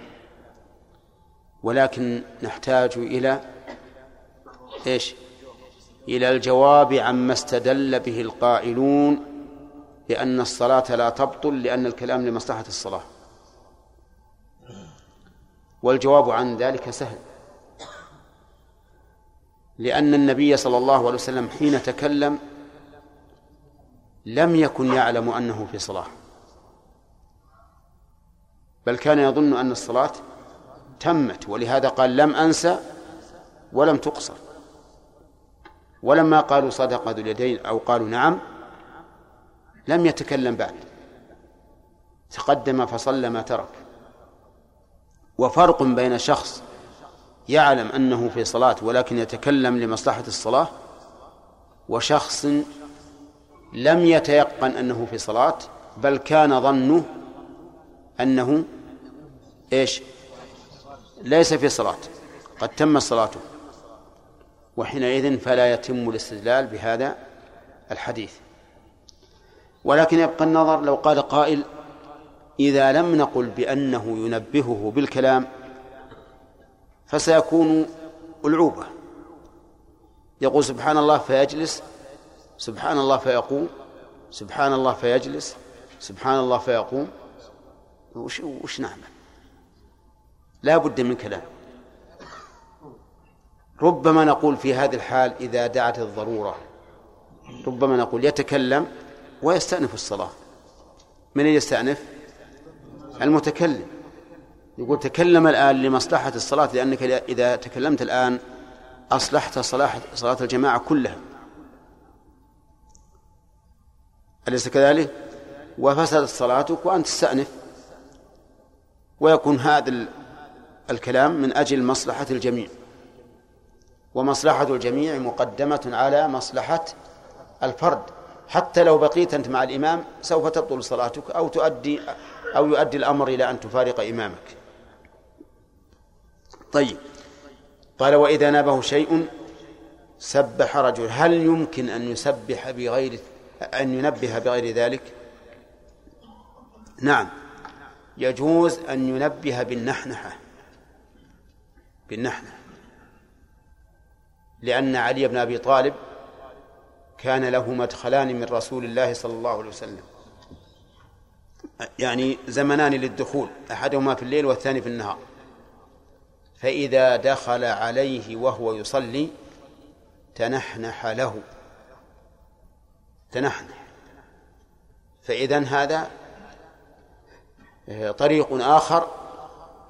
ولكن نحتاج إلى إيش؟ إلى الجواب عما استدل به القائلون بأن الصلاة لا تبطل لأن الكلام لمصلحة الصلاة. والجواب عن ذلك سهل. لأن النبي صلى الله عليه وسلم حين تكلم لم يكن يعلم أنه في صلاة. بل كان يظن أن الصلاة تمت ولهذا قال لم أنسى ولم تقصر. ولما قالوا صدق ذو اليدين أو قالوا نعم لم يتكلم بعد. تقدم فصلى ما ترك. وفرق بين شخص يعلم أنه في صلاة ولكن يتكلم لمصلحة الصلاة وشخص لم يتيقن أنه في صلاة بل كان ظنه أنه إيش؟ ليس في صلاة. قد تم صلاته. وحينئذ فلا يتم الاستدلال بهذا الحديث. ولكن يبقى النظر لو قال قائل إذا لم نقل بأنه ينبهه بالكلام فسيكون ألعوبة. يقول سبحان الله فيجلس سبحان الله فيقوم سبحان الله فيجلس سبحان الله فيقوم. وش, وش نعمل؟ لا بد من كلام. ربما نقول في هذه الحال إذا دعت الضرورة ربما نقول يتكلم ويستأنف الصلاة. من يستأنف؟ المتكلم. يقول تكلم الآن لمصلحة الصلاة لأنك إذا تكلمت الآن أصلحت صلاح صلاة الجماعة كلها. أليس كذلك؟ وفسدت صلاتك وأنت تستأنف. ويكون هذا الكلام من أجل مصلحة الجميع. ومصلحة الجميع مقدمة على مصلحة الفرد. حتى لو بقيت أنت مع الإمام سوف تبطل صلاتك أو تؤدي أو يؤدي الأمر إلى أن تفارق إمامك. طيب. قال وإذا نابه شيء سبح رجل. هل يمكن أن يسبح بغير أن ينبه بغير ذلك؟ نعم. يجوز أن ينبه بالنحنحة. بالنحنحة لأن علي بن أبي طالب كان له مدخلان من رسول الله صلى الله عليه وسلم. يعني زمنان للدخول أحدهما في الليل والثاني في النهار. فإذا دخل عليه وهو يصلي تنحنح له. تنحنح. فإذا هذا طريق آخر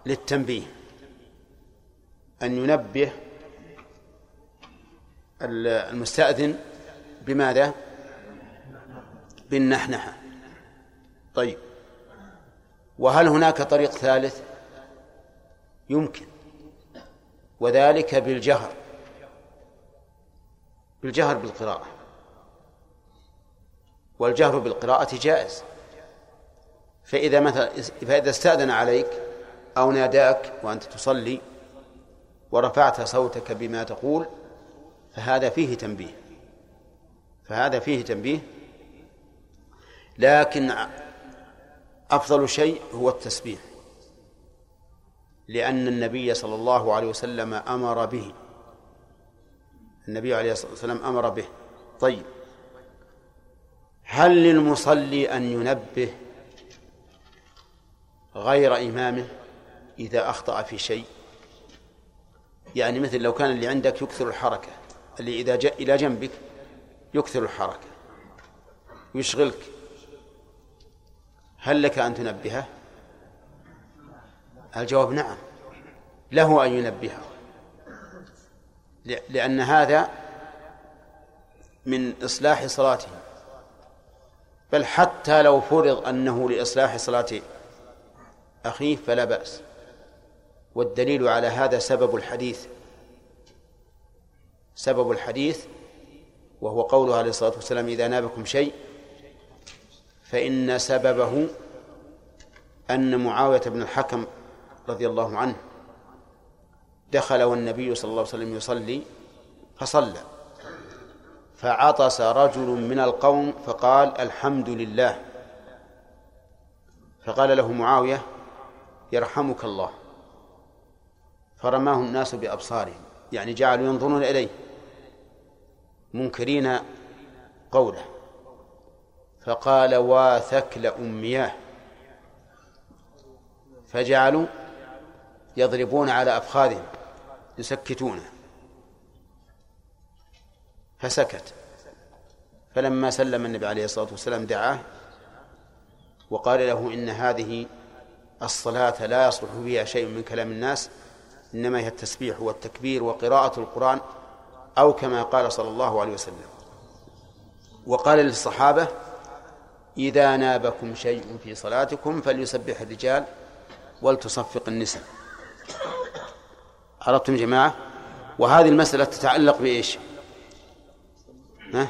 للتنبيه. أن ينبه المستأذن بماذا؟ بالنحنحة. طيب. وهل هناك طريق ثالث؟ يمكن. وذلك بالجهر. بالجهر بالقراءة. والجهر بالقراءة جائز. فإذا مثلا فإذا استأذن عليك أو ناداك وأنت تصلي ورفعت صوتك بما تقول فهذا فيه تنبيه. فهذا فيه تنبيه. لكن أفضل شيء هو التسبيح لأن النبي صلى الله عليه وسلم أمر به. النبي عليه الصلاة والسلام أمر به. طيب هل للمصلي أن ينبه غير إمامه إذا أخطأ في شيء؟ يعني مثل لو كان اللي عندك يكثر الحركة اللي إذا جاء إلى جنبك يكثر الحركة يشغلك. هل لك أن تنبهه؟ الجواب نعم له أن ينبهه. لأن هذا من إصلاح صلاته. بل حتى لو فرض أنه لإصلاح صلاة أخيه فلا بأس. والدليل على هذا سبب الحديث. سبب الحديث وهو قوله عليه الصلاة والسلام إذا نابكم شيء فإن سببه أن معاوية بن الحكم رضي الله عنه دخل والنبي صلى الله عليه وسلم يصلي فصلى فعطس رجل من القوم فقال الحمد لله. فقال له معاوية يرحمك الله. فرماه الناس بأبصارهم يعني جعلوا ينظرون إليه منكرين قوله. فقال واثكل أمياه. فجعلوا يضربون على أفخاذهم يسكتونه فسكت. فلما سلم النبي عليه الصلاة والسلام دعاه وقال له إن هذه الصلاة لا يصلح فيها شيء من كلام الناس إنما هي التسبيح والتكبير وقراءة القرآن أو كما قال صلى الله عليه وسلم. وقال للصحابة إذا نابكم شيء في صلاتكم فليسبح الرجال ولتصفق النساء. عرفتم جماعة؟ وهذه المسألة تتعلق بإيش؟ ها؟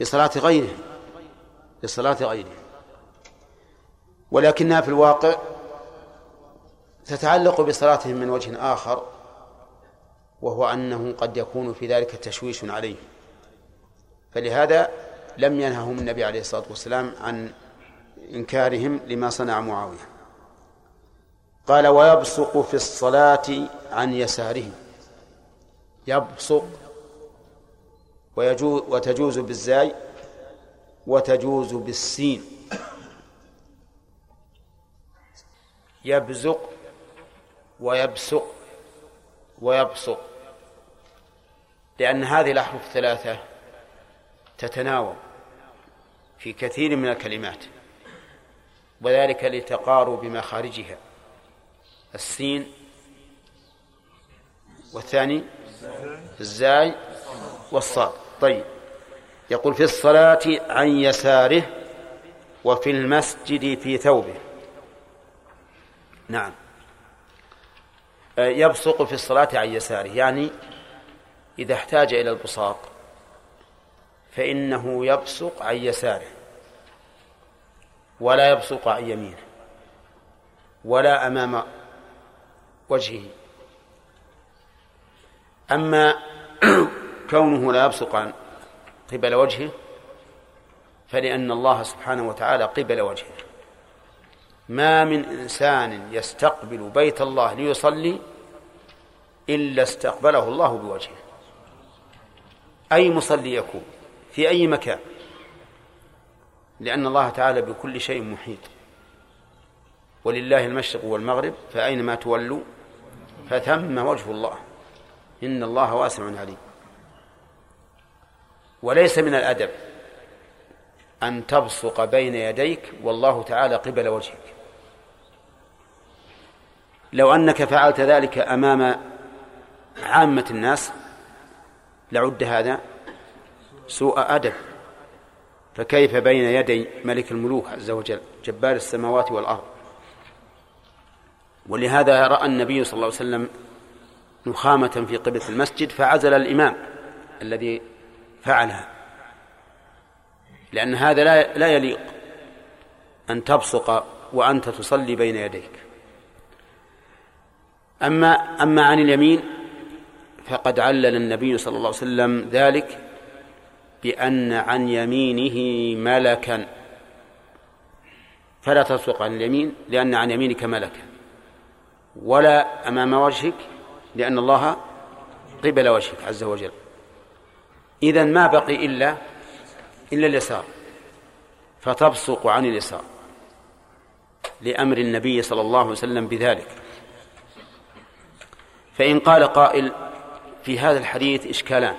بصلاة غيرهم بصلاة غيرهم ولكنها في الواقع تتعلق بصلاتهم من وجه آخر وهو أنه قد يكون في ذلك تشويش عليه. فلهذا لم ينههم النبي عليه الصلاة والسلام عن إنكارهم لما صنع معاوية. قال ويبصق في الصلاة عن يساره يبصق ويجوز وتجوز بالزاي وتجوز بالسين. يبزق ويبسق ويبصق لأن هذه الأحرف الثلاثة تتناوب في كثير من الكلمات وذلك لتقارب مخارجها. السين والثاني الزاي والصاد. طيب يقول في الصلاة عن يساره وفي المسجد في ثوبه. نعم. يبصق في الصلاة عن يساره. يعني إذا احتاج إلى البصاق فإنه يبصق عن يساره ولا يبصق عن يمينه ولا أمام وجهه. أما كونه لا يبصق عن قبل وجهه فلأن الله سبحانه وتعالى قبل وجهه. ما من إنسان يستقبل بيت الله ليصلي إلا استقبله الله بوجهه. أي مصلي يكون؟ في أي مكان؟ لأن الله تعالى بكل شيء محيط. ولله المشرق والمغرب فأينما تولوا فثم وجه الله. إن الله واسع عليم. وليس من الأدب أن تبصق بين يديك والله تعالى قبل وجهك. لو أنك فعلت ذلك أمام عامة الناس لعد هذا سوء أدب. فكيف بين يدي ملك الملوك عز وجل جبار السماوات والأرض؟ ولهذا رأى النبي صلى الله عليه وسلم نخامة في قبلة المسجد فعزل الإمام الذي فعلها. لأن هذا لا لا يليق أن تبصق وأنت تصلي بين يديك. أما أما عن اليمين فقد علل النبي صلى الله عليه وسلم ذلك بأن عن يمينه ملكا. فلا تبصق عن اليمين لأن عن يمينك ملكا. ولا أمام وجهك لأن الله قبل وجهك عز وجل. إذا ما بقي إلا إلا اليسار. فتبصق عن اليسار لأمر النبي صلى الله عليه وسلم بذلك. فإن قال قائل في هذا الحديث إشكالان.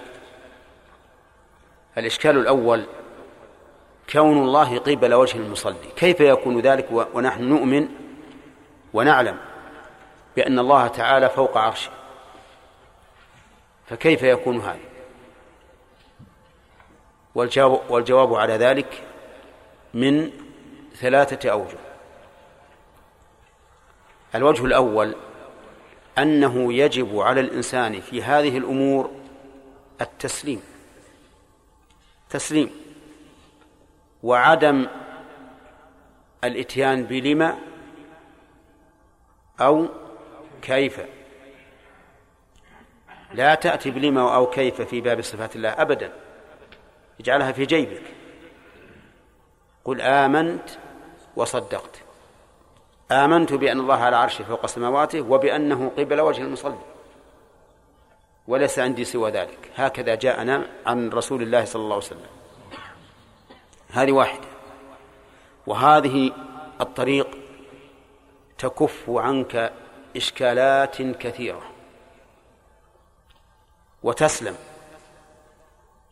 الإشكال الأول كون الله قبل وجه المصلي. كيف يكون ذلك ونحن نؤمن ونعلم بأن الله تعالى فوق عرشه؟ فكيف يكون هذا؟ والجواب, والجواب على ذلك من ثلاثة أوجه. الوجه الأول أنه يجب على الإنسان في هذه الأمور التسليم. تسليم. وعدم الإتيان بلما أو كيف. لا تأتي بلما أو كيف في باب صفات الله أبدا. اجعلها في جيبك. قل آمنت وصدقت. آمنت بأن الله على عرشه فوق سماواته وبأنه قبل وجه المصلي. وليس عندي سوى ذلك. هكذا جاءنا عن رسول الله صلى الله عليه وسلم. هذه واحدة. وهذه الطريق تكف عنك إشكالات كثيرة. وتسلم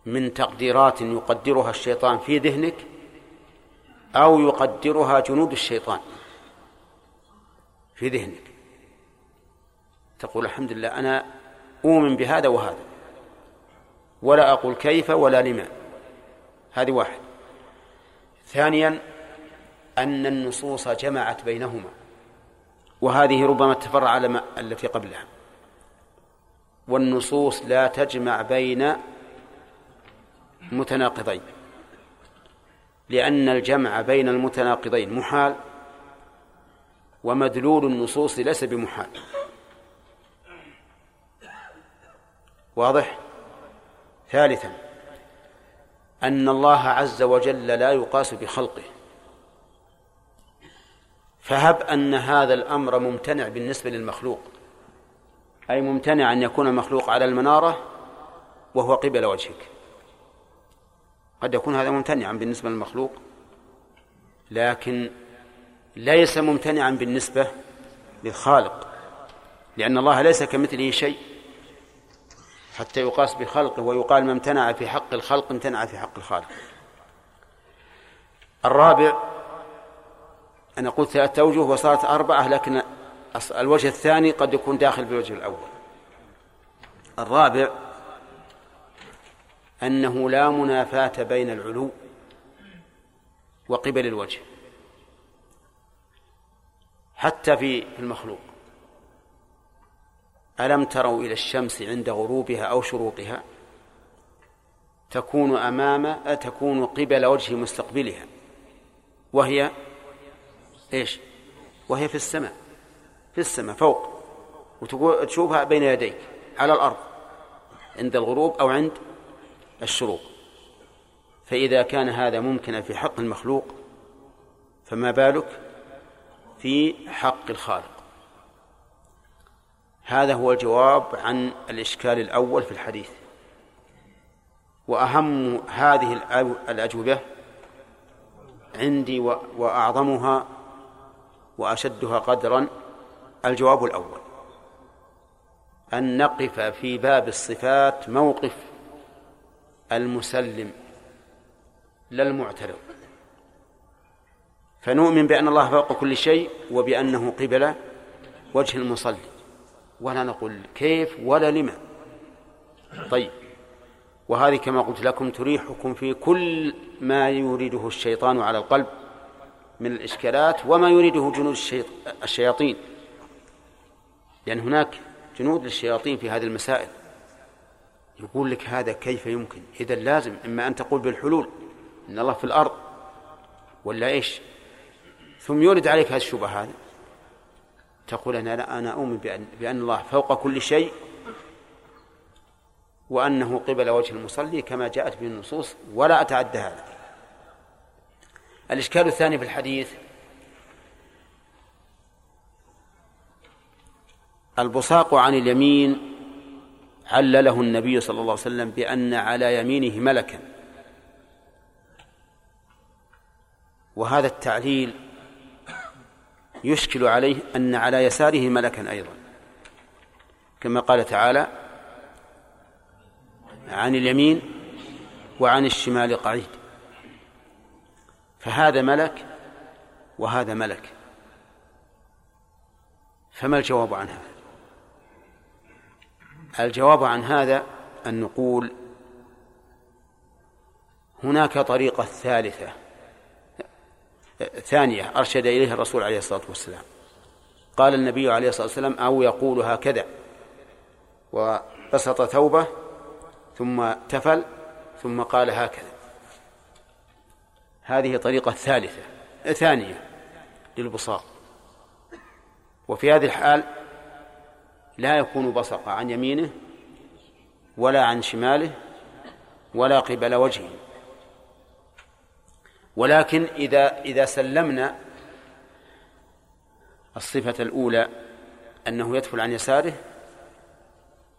من تقديرات يقدرها الشيطان في ذهنك أو يقدرها جنود الشيطان. في ذهنك. تقول الحمد لله أنا أؤمن بهذا وهذا. ولا أقول كيف ولا لما. هذه واحد. ثانيا أن النصوص جمعت بينهما. وهذه ربما تفرع على ما التي قبلها. والنصوص لا تجمع بين متناقضين. لأن الجمع بين المتناقضين محال ومدلول النصوص ليس بمحال. واضح؟ ثالثا أن الله عز وجل لا يقاس بخلقه. فهب أن هذا الأمر ممتنع بالنسبة للمخلوق. أي ممتنع أن يكون المخلوق على المنارة وهو قبل وجهك. قد يكون هذا ممتنعا بالنسبة للمخلوق لكن ليس ممتنعا بالنسبة للخالق لأن الله ليس كمثله شيء حتى يقاس بخلقه ويقال ما امتنع في حق الخلق امتنع في حق الخالق. الرابع أنا قلت ثلاثة أوجه وصارت أربعة لكن الوجه الثاني قد يكون داخل بالوجه الأول. الرابع أنه لا منافاة بين العلو وقبل الوجه. حتى في المخلوق. ألم تروا إلى الشمس عند غروبها أو شروقها؟ تكون أمام تكون قبل وجه مستقبلها. وهي إيش؟ وهي في السماء. في السماء فوق. وتقول تشوفها بين يديك على الأرض. عند الغروب أو عند الشروق. فإذا كان هذا ممكنا في حق المخلوق فما بالك؟ في حق الخالق. هذا هو الجواب عن الإشكال الأول في الحديث. وأهم هذه الأجوبة عندي وأعظمها وأشدها قدرا الجواب الأول. أن نقف في باب الصفات موقف المسلم لا المعترض. فنؤمن بأن الله فوق كل شيء وبأنه قبل وجه المصلي. ولا نقول كيف ولا لما. طيب. وهذه كما قلت لكم تريحكم في كل ما يريده الشيطان على القلب من الإشكالات وما يريده جنود الشياطين. لأن هناك جنود للشياطين في هذه المسائل. يقول لك هذا كيف يمكن؟ إذا لازم إما أن تقول بالحلول إن الله في الأرض ولا إيش؟ ثم يورد عليك هذه الشبهة تقول أنا لا أنا أؤمن بأن, بأن الله فوق كل شيء وأنه قبل وجه المصلي كما جاءت به النصوص ولا أتعدى هذا. الإشكال الثاني في الحديث البصاق عن اليمين علله النبي صلى الله عليه وسلم بأن على يمينه ملكا. وهذا التعليل يشكل عليه أن على يساره ملكا أيضا. كما قال تعالى عن اليمين وعن الشمال قعيد. فهذا ملك وهذا ملك. فما الجواب عن هذا؟ الجواب عن هذا أن نقول هناك طريقة ثالثة ثانية أرشد إليها الرسول عليه الصلاة والسلام. قال النبي عليه الصلاة والسلام أو يقول هكذا. وبسط ثوبه ثم تفل ثم قال هكذا. هذه طريقة ثالثة ثانية للبصاق. وفي هذه الحال لا يكون بصق عن يمينه ولا عن شماله ولا قبل وجهه. ولكن إذا إذا سلمنا الصفة الأولى أنه يدخل عن يساره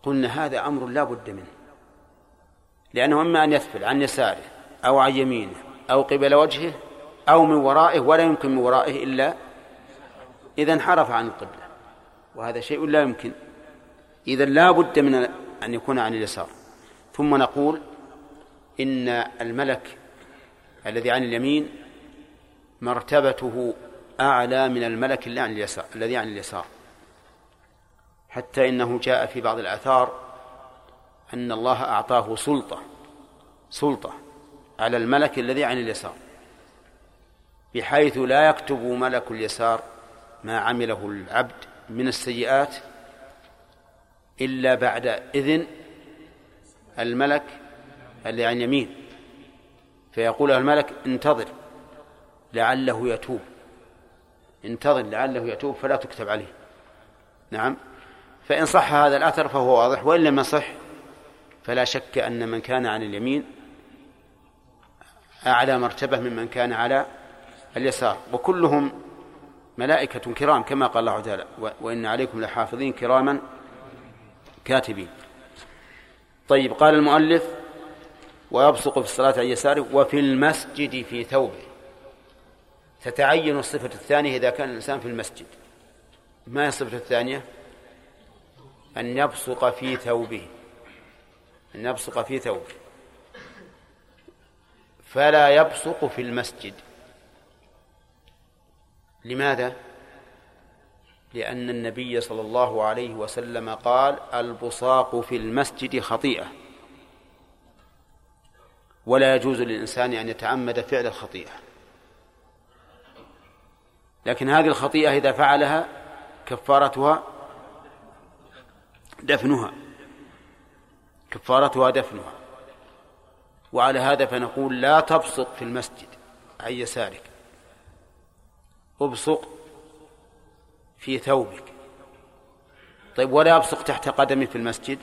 قلنا هذا أمر لا بد منه. لأنه إما أن يدخل عن يساره أو عن يمينه أو قبل وجهه أو من ورائه ولا يمكن من ورائه إلا إذا انحرف عن القبلة. وهذا شيء لا يمكن. إذا لا بد من أن يكون عن اليسار. ثم نقول إن الملك الذي عن اليمين مرتبته أعلى من الملك اللي عن اليسار الذي عن اليسار. حتى إنه جاء في بعض الآثار أن الله أعطاه سلطة سلطة على الملك الذي عن اليسار بحيث لا يكتب ملك اليسار ما عمله العبد من السيئات إلا بعد إذن الملك اللي عن يمين. فيقول الملك انتظر لعله يتوب. انتظر لعله يتوب فلا تكتب عليه. نعم. فإن صح هذا الأثر فهو واضح وإن لم يصح فلا شك أن من كان عن اليمين أعلى مرتبة ممن كان على اليسار. وكلهم ملائكة كرام كما قال الله تعالى وإن عليكم لحافظين كراما كاتبين. طيب قال المؤلف ويبصق في الصلاة عن يساره وفي المسجد في ثوبه. تتعين الصفة الثانية إذا كان الإنسان في المسجد. ما هي الصفة الثانية؟ أن يبصق في ثوبه. أن يبصق في ثوبه. فلا يبصق في المسجد. لماذا؟ لأن النبي صلى الله عليه وسلم قال البصاق في المسجد خطيئة. ولا يجوز للإنسان أن يتعمد فعل الخطيئة. لكن هذه الخطيئة إذا فعلها كفارتها دفنها. كفارتها دفنها. وعلى هذا فنقول لا تبصق في المسجد عن يسارك. ابصق في ثوبك. طيب ولا يبصق تحت قدمي في المسجد؟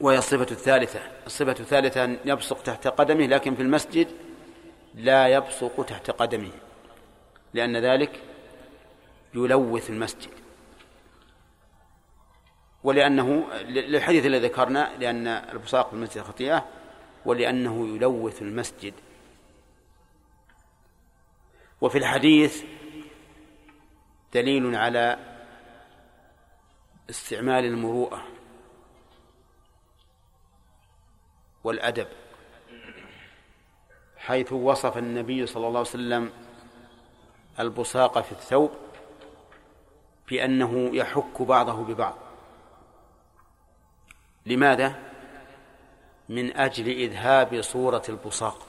وهي الصفة الثالثة. الصفة الثالثة أن يبصق تحت قدمه لكن في المسجد لا يبصق تحت قدمه لأن ذلك يلوث المسجد. ولأنه للحديث الذي ذكرنا لأن البصاق في المسجد خطيئة ولأنه يلوث المسجد. وفي الحديث دليل على استعمال المروءة. والأدب حيث وصف النبي صلى الله عليه وسلم البصاق في الثوب بأنه يحك بعضه ببعض لماذا؟ من أجل إذهاب صورة البصاق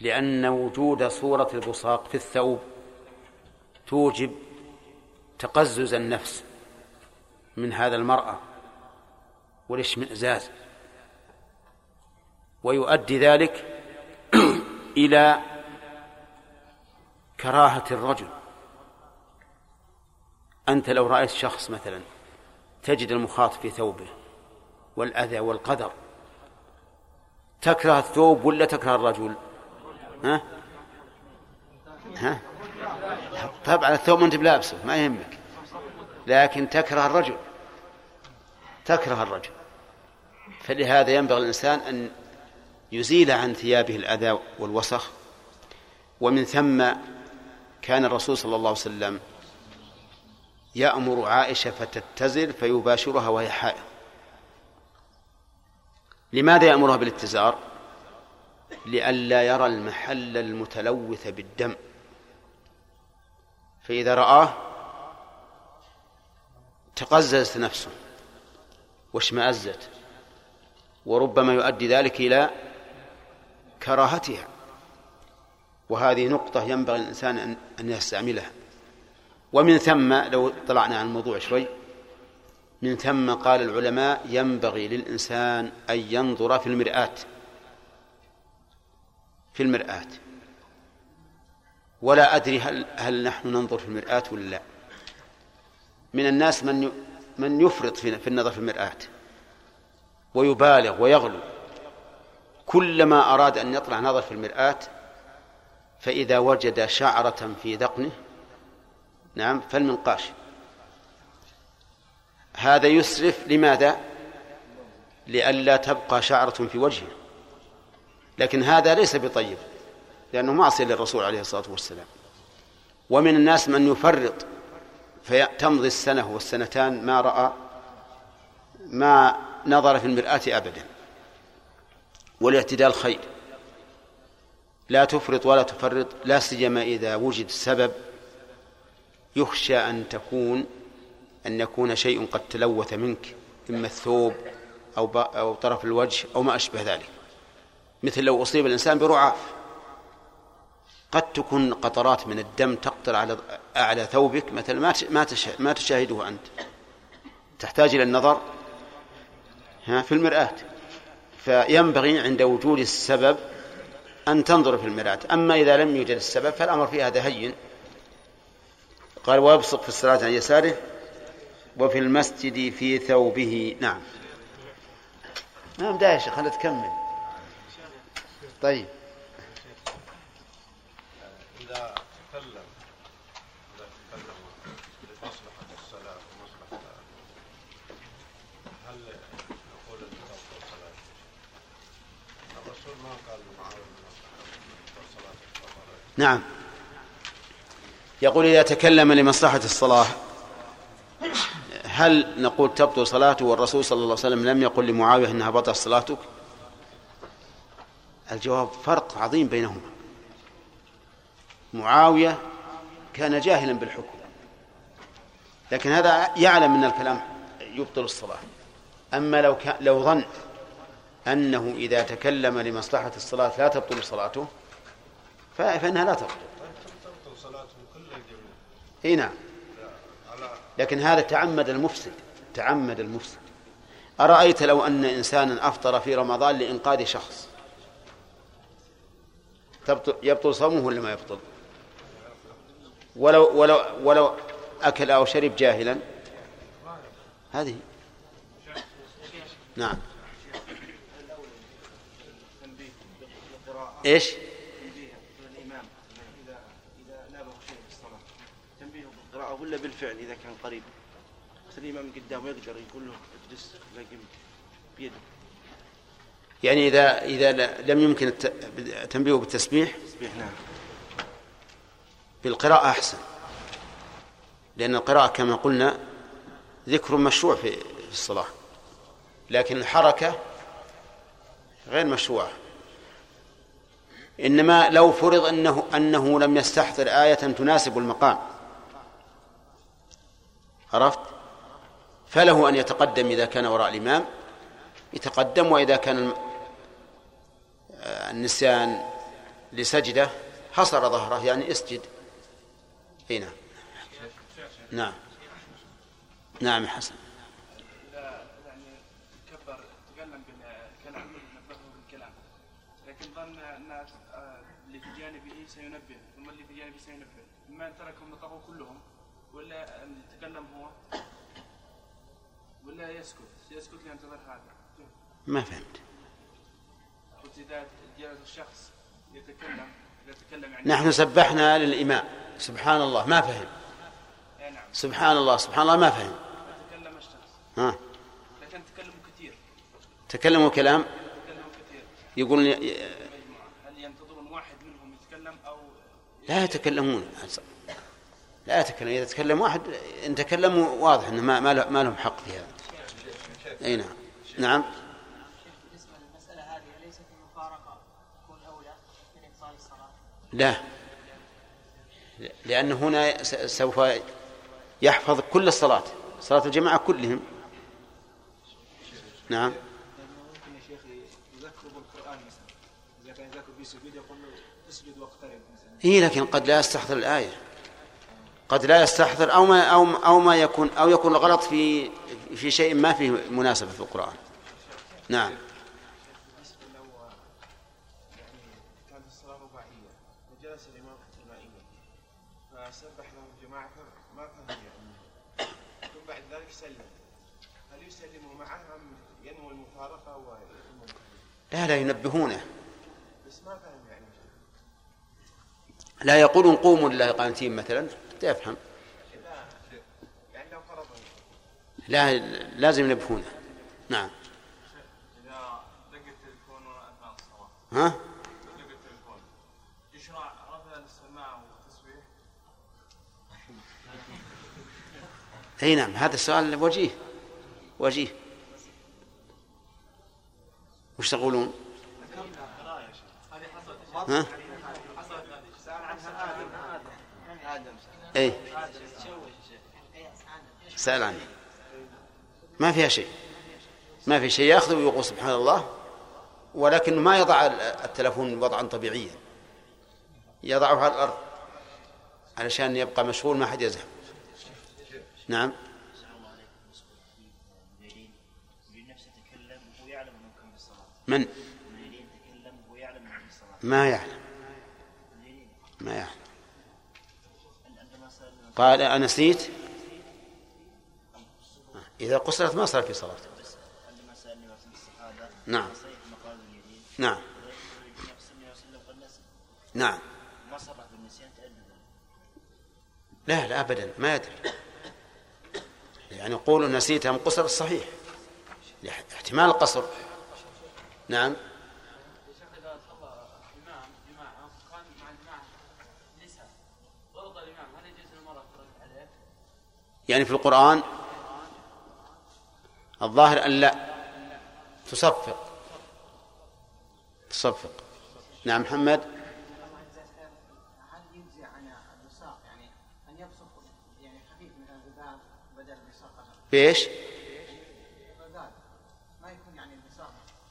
لأن وجود صورة البصاق في الثوب توجب تقزز النفس من هذا المرأة والاشمئزاز ويؤدي ذلك إلى كراهة الرجل. أنت لو رأيت شخص مثلا تجد المخاط في ثوبه والأذى والقدر تكره الثوب ولا تكره الرجل؟ ها؟ ها؟ طبعا الثوب أنت بلابسه ما يهمك لكن تكره الرجل. تكره الرجل. فلهذا ينبغي الإنسان أن يزيل عن ثيابه الأذى والوسخ ومن ثم كان الرسول صلى الله عليه وسلم يأمر عائشة فتتزل فيباشرها وهي حائض. لماذا يأمرها بالاتزار؟ لئلا يرى المحل المتلوث بالدم. فإذا رآه تقززت نفسه. واشمأزت وربما يؤدي ذلك إلى كراهتها. وهذه نقطة ينبغي الإنسان أن يستعملها. ومن ثم لو طلعنا عن الموضوع شوي من ثم قال العلماء ينبغي للإنسان أن ينظر في المرآة. في المرآة. ولا أدري هل هل نحن ننظر في المرآة ولا لا. من الناس من من يفرط في, النظر في المرآة. ويبالغ ويغلو. كلما أراد أن يطلع نظر في المرآة فإذا وجد شعرة في ذقنه نعم فالمنقاش. هذا يسرف لماذا؟ لئلا تبقى شعرة في وجهه. لكن هذا ليس بطيب لأنه معصية للرسول عليه الصلاة والسلام. ومن الناس من يفرط فتمضي السنة والسنتان ما رأى ما نظر في المرآة أبدا. والاعتدال خير. لا تفرط ولا تفرط لا سيما إذا وجد سبب يخشى أن تكون أن يكون شيء قد تلوث منك إما الثوب أو أو طرف الوجه أو ما أشبه ذلك. مثل لو أصيب الإنسان برعاف. قد تكون قطرات من الدم تقطر على أعلى ثوبك مثلا ما ما تشاهده أنت. تحتاج إلى النظر في المرآة. فينبغي عند وجود السبب أن تنظر في المرآة. أما إذا لم يوجد السبب فالأمر في هذا هين قال ويبصق في الصلاة عن يساره وفي المسجد في ثوبه. نعم. نعم دا يا شيخ خلنا تكمل طيب إذا تكلم إذا تكلم لمصلحة الصلاة ومصلحة هل نقول الصلاة الرسول ما قال نعم. يقول إذا تكلم لمصلحة الصلاة هل نقول تبطل صلاته والرسول صلى الله عليه وسلم لم يقل لمعاوية أنها بطل صلاتك؟ الجواب فرق عظيم بينهما. معاوية كان جاهلا بالحكم لكن هذا يعلم أن الكلام يبطل الصلاة. أما لو لو ظن أنه إذا تكلم لمصلحة الصلاة لا تبطل صلاته فإنها لا تبطل. إي نعم. لكن هذا تعمد المفسد تعمد المفسد. أرأيت لو أن إنسانا أفطر في رمضان لإنقاذ شخص؟ تبطل يبطل صومه ولا ما يبطل؟ ولو ولو ولو أكل أو شرب جاهلا؟ هذه. نعم. إيش؟ ولا بالفعل إذا كان قريب؟ الإمام قدامه يقدر يقول له اجلس لاقي بيده. يعني إذا إذا لم يمكن التنبيه بالتسبيح؟ تسبيح نعم. بالقراءة أحسن. لأن القراءة كما قلنا ذكر مشروع في الصلاة. لكن الحركة غير مشروعة إنما لو فرض أنه أنه لم يستحضر آية تناسب المقام. عرفت فله أن يتقدم إذا كان وراء الإمام يتقدم وإذا كان النسيان لسجدة حصر ظهره يعني اسجد اي نعم نعم نعم حسن يعني اللي في جانبه سينبه ثم اللي في جانبه سينبه ان تركهم نطقوا كلهم ولا ان يتكلم هو. ولا يسكت يسكت لينتظر هذا. ما فهمت. قلت إذا جاء الشخص يتكلم يتكلم يعني نحن سبحنا للإمام. سبحان الله ما فهم. نعم. سبحان الله سبحان الله ما فهم. تكلم الشخص. ها؟ لكن تكلموا كثير. تكلموا كلام؟ تكلموا كثير. يقول هل ينتظرون واحد منهم يتكلم أو لا يتكلمون. لا يتكلم إذا تكلم واحد إن تكلموا واضح أنه ما ما له- ما لهم حق في هذا. أي نعم. نعم؟ لا. لأن هنا سوف يحفظ كل الصلاة صلاة الجماعة كلهم. نعم. إيه لكن قد لا يستحضر الآية. قد لا يستحضر أو ما أو أو ما يكون أو يكون الغلط في في شيء ما فيه مناسبة في القرآن. نعم. لا لا ينبهونه. لا يقولون قوموا لله قانتين مثلا. حتى يفهم. لا لازم ينبهونه. نعم. ها؟ يشرع رفع أي نعم هذا السؤال وجيه. وجيه. وش تقولون؟ ها؟ اي سأل عنه. ما فيها شيء. ما في شيء ياخذه ويقول سبحان الله ولكنه ما يضع التلفون وضعا طبيعيا. يضعه على الأرض علشان يبقى مشغول ما حد يزحف نعم. من؟ ما يعلم. ما يعلم. قال أنسيت إذا قصرت ما صار في صلاته نعم. نعم. نعم. لا لا أبدا ما يدري. يعني قولوا نسيت أم قصر الصحيح. احتمال القصر. نعم. يعني في القرآن الظاهر أن لا. تصفق. تصفق. نعم محمد؟ الغذاء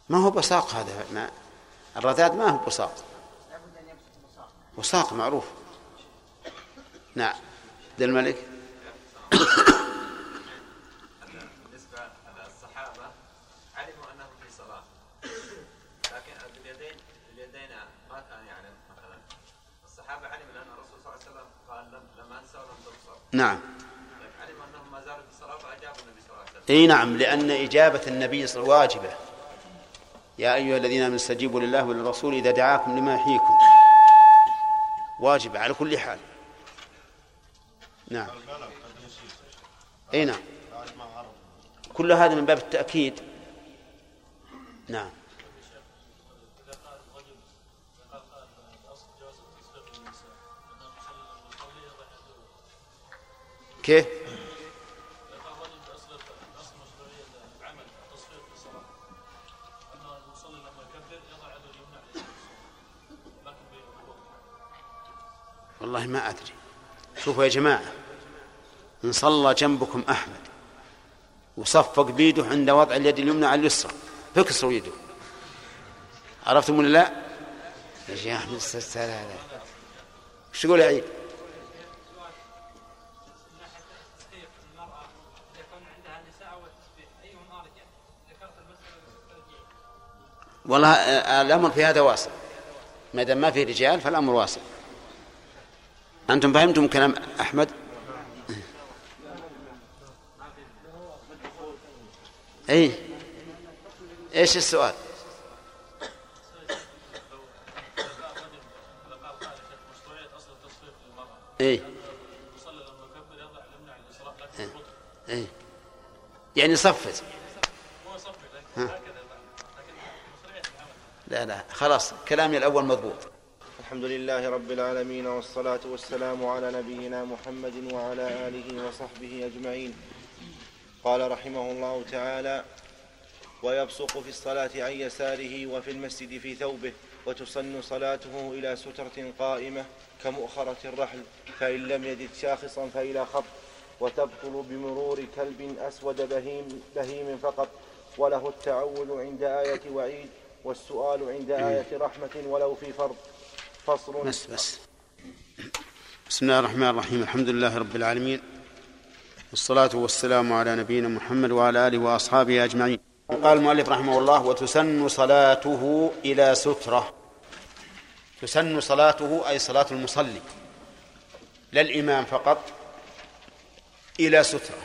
ما هو بصاق هذا ما الرذاذ ما هو الوساق وساق معروف. نعم. عبد الملك. نعم. لكن علموا أنهم ما زالوا في الصلاة فأجابوا النبي صلى الله عليه وسلم. إي نعم لأن إجابة النبي صلى الله عليه وسلم واجبة. يا أيها الذين آمنوا استجيبوا لله وللرسول إذا دعاكم لما يحييكم. واجبة على كل حال. نعم. إي نعم. كل هذا من باب التأكيد. نعم. كيف؟ والله ما أدري. شوفوا يا جماعة. إن صلى جنبكم أحمد. وصفق بيده عند وضع اليد اليمنى على اليسرى. فكسروا يده. عرفتم ولا لا؟ يا أحمد السلام وش تقول يا عيد؟ والله آه، الأمر في هذا واسع ما دام ما في رجال فالأمر واسع أنتم فهمتم كلام أحمد؟ أي إيش السؤال؟ أي أي يعني صفت. لا لا خلاص كلامي الأول مضبوط. الحمد لله رب العالمين والصلاة والسلام على نبينا محمد وعلى آله وصحبه أجمعين. قال رحمه الله تعالى ويبصق في الصلاة عن يساره وفي المسجد في ثوبه وتسن صلاته إلى سترة قائمة كمؤخرة الرحل فإن لم يجد شاخصا فإلى خط وتبطل بمرور كلب أسود بهيم, بهيم فقط وله التعول عند آية وعيد والسؤال عند آية رحمة ولو في فرض. فصل. بس بس. بسم الله الرحمن الرحيم الحمد لله رب العالمين والصلاة والسلام على نبينا محمد وعلى آله وأصحابه أجمعين. قال المؤلف رحمه الله وتسن صلاته إلى سترة. تسن صلاته أي صلاة المصلي. لا الإمام فقط إلى سترة.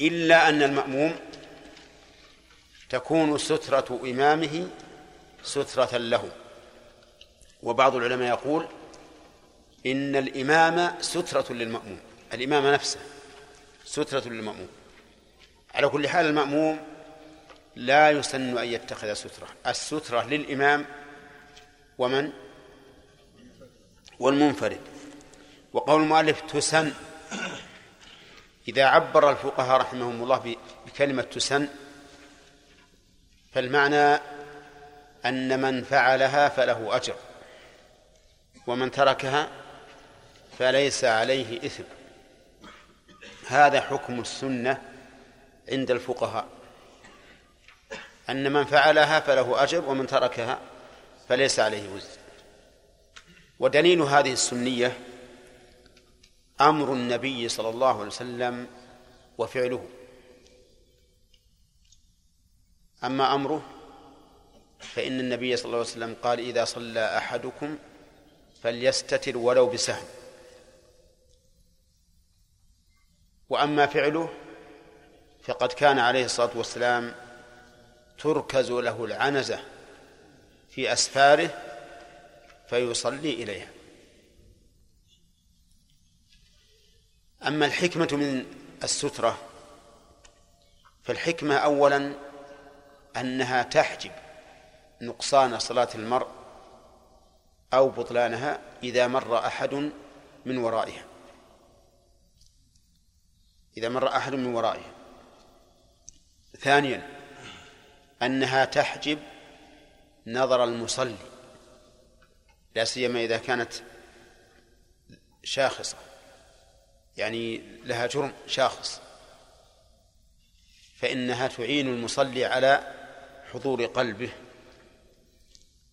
إلا أن المأموم تكون سترة إمامه سترة له. وبعض العلماء يقول إن الإمام سترة للمأموم. الإمام نفسه سترة للمأموم. على كل حال المأموم لا يسن أن يتخذ سترة. السترة للإمام ومن؟ والمنفرد. وقول المؤلف تسن. إذا عبر الفقهاء رحمهم الله بكلمة تسن فالمعنى أن من فعلها فله أجر ومن تركها فليس عليه إثم. هذا حكم السنة عند الفقهاء. أن من فعلها فله أجر ومن تركها فليس عليه وزر ودليل هذه السنية أمر النبي صلى الله عليه وسلم وفعله. أما أمره فإن النبي صلى الله عليه وسلم قال إذا صلى أحدكم فليستتر ولو بسهم. وأما فعله فقد كان عليه الصلاة والسلام تركز له العنزة في أسفاره فيصلي إليها. أما الحكمة من السترة فالحكمة أولا أنها تحجب نقصان صلاة المرء أو بطلانها إذا مر أحد من ورائها. إذا مر أحد من ورائها ثانيا أنها تحجب نظر المصلي لا سيما إذا كانت شاخصة يعني لها جرم شاخص. فإنها تعين المصلي على حضور قلبه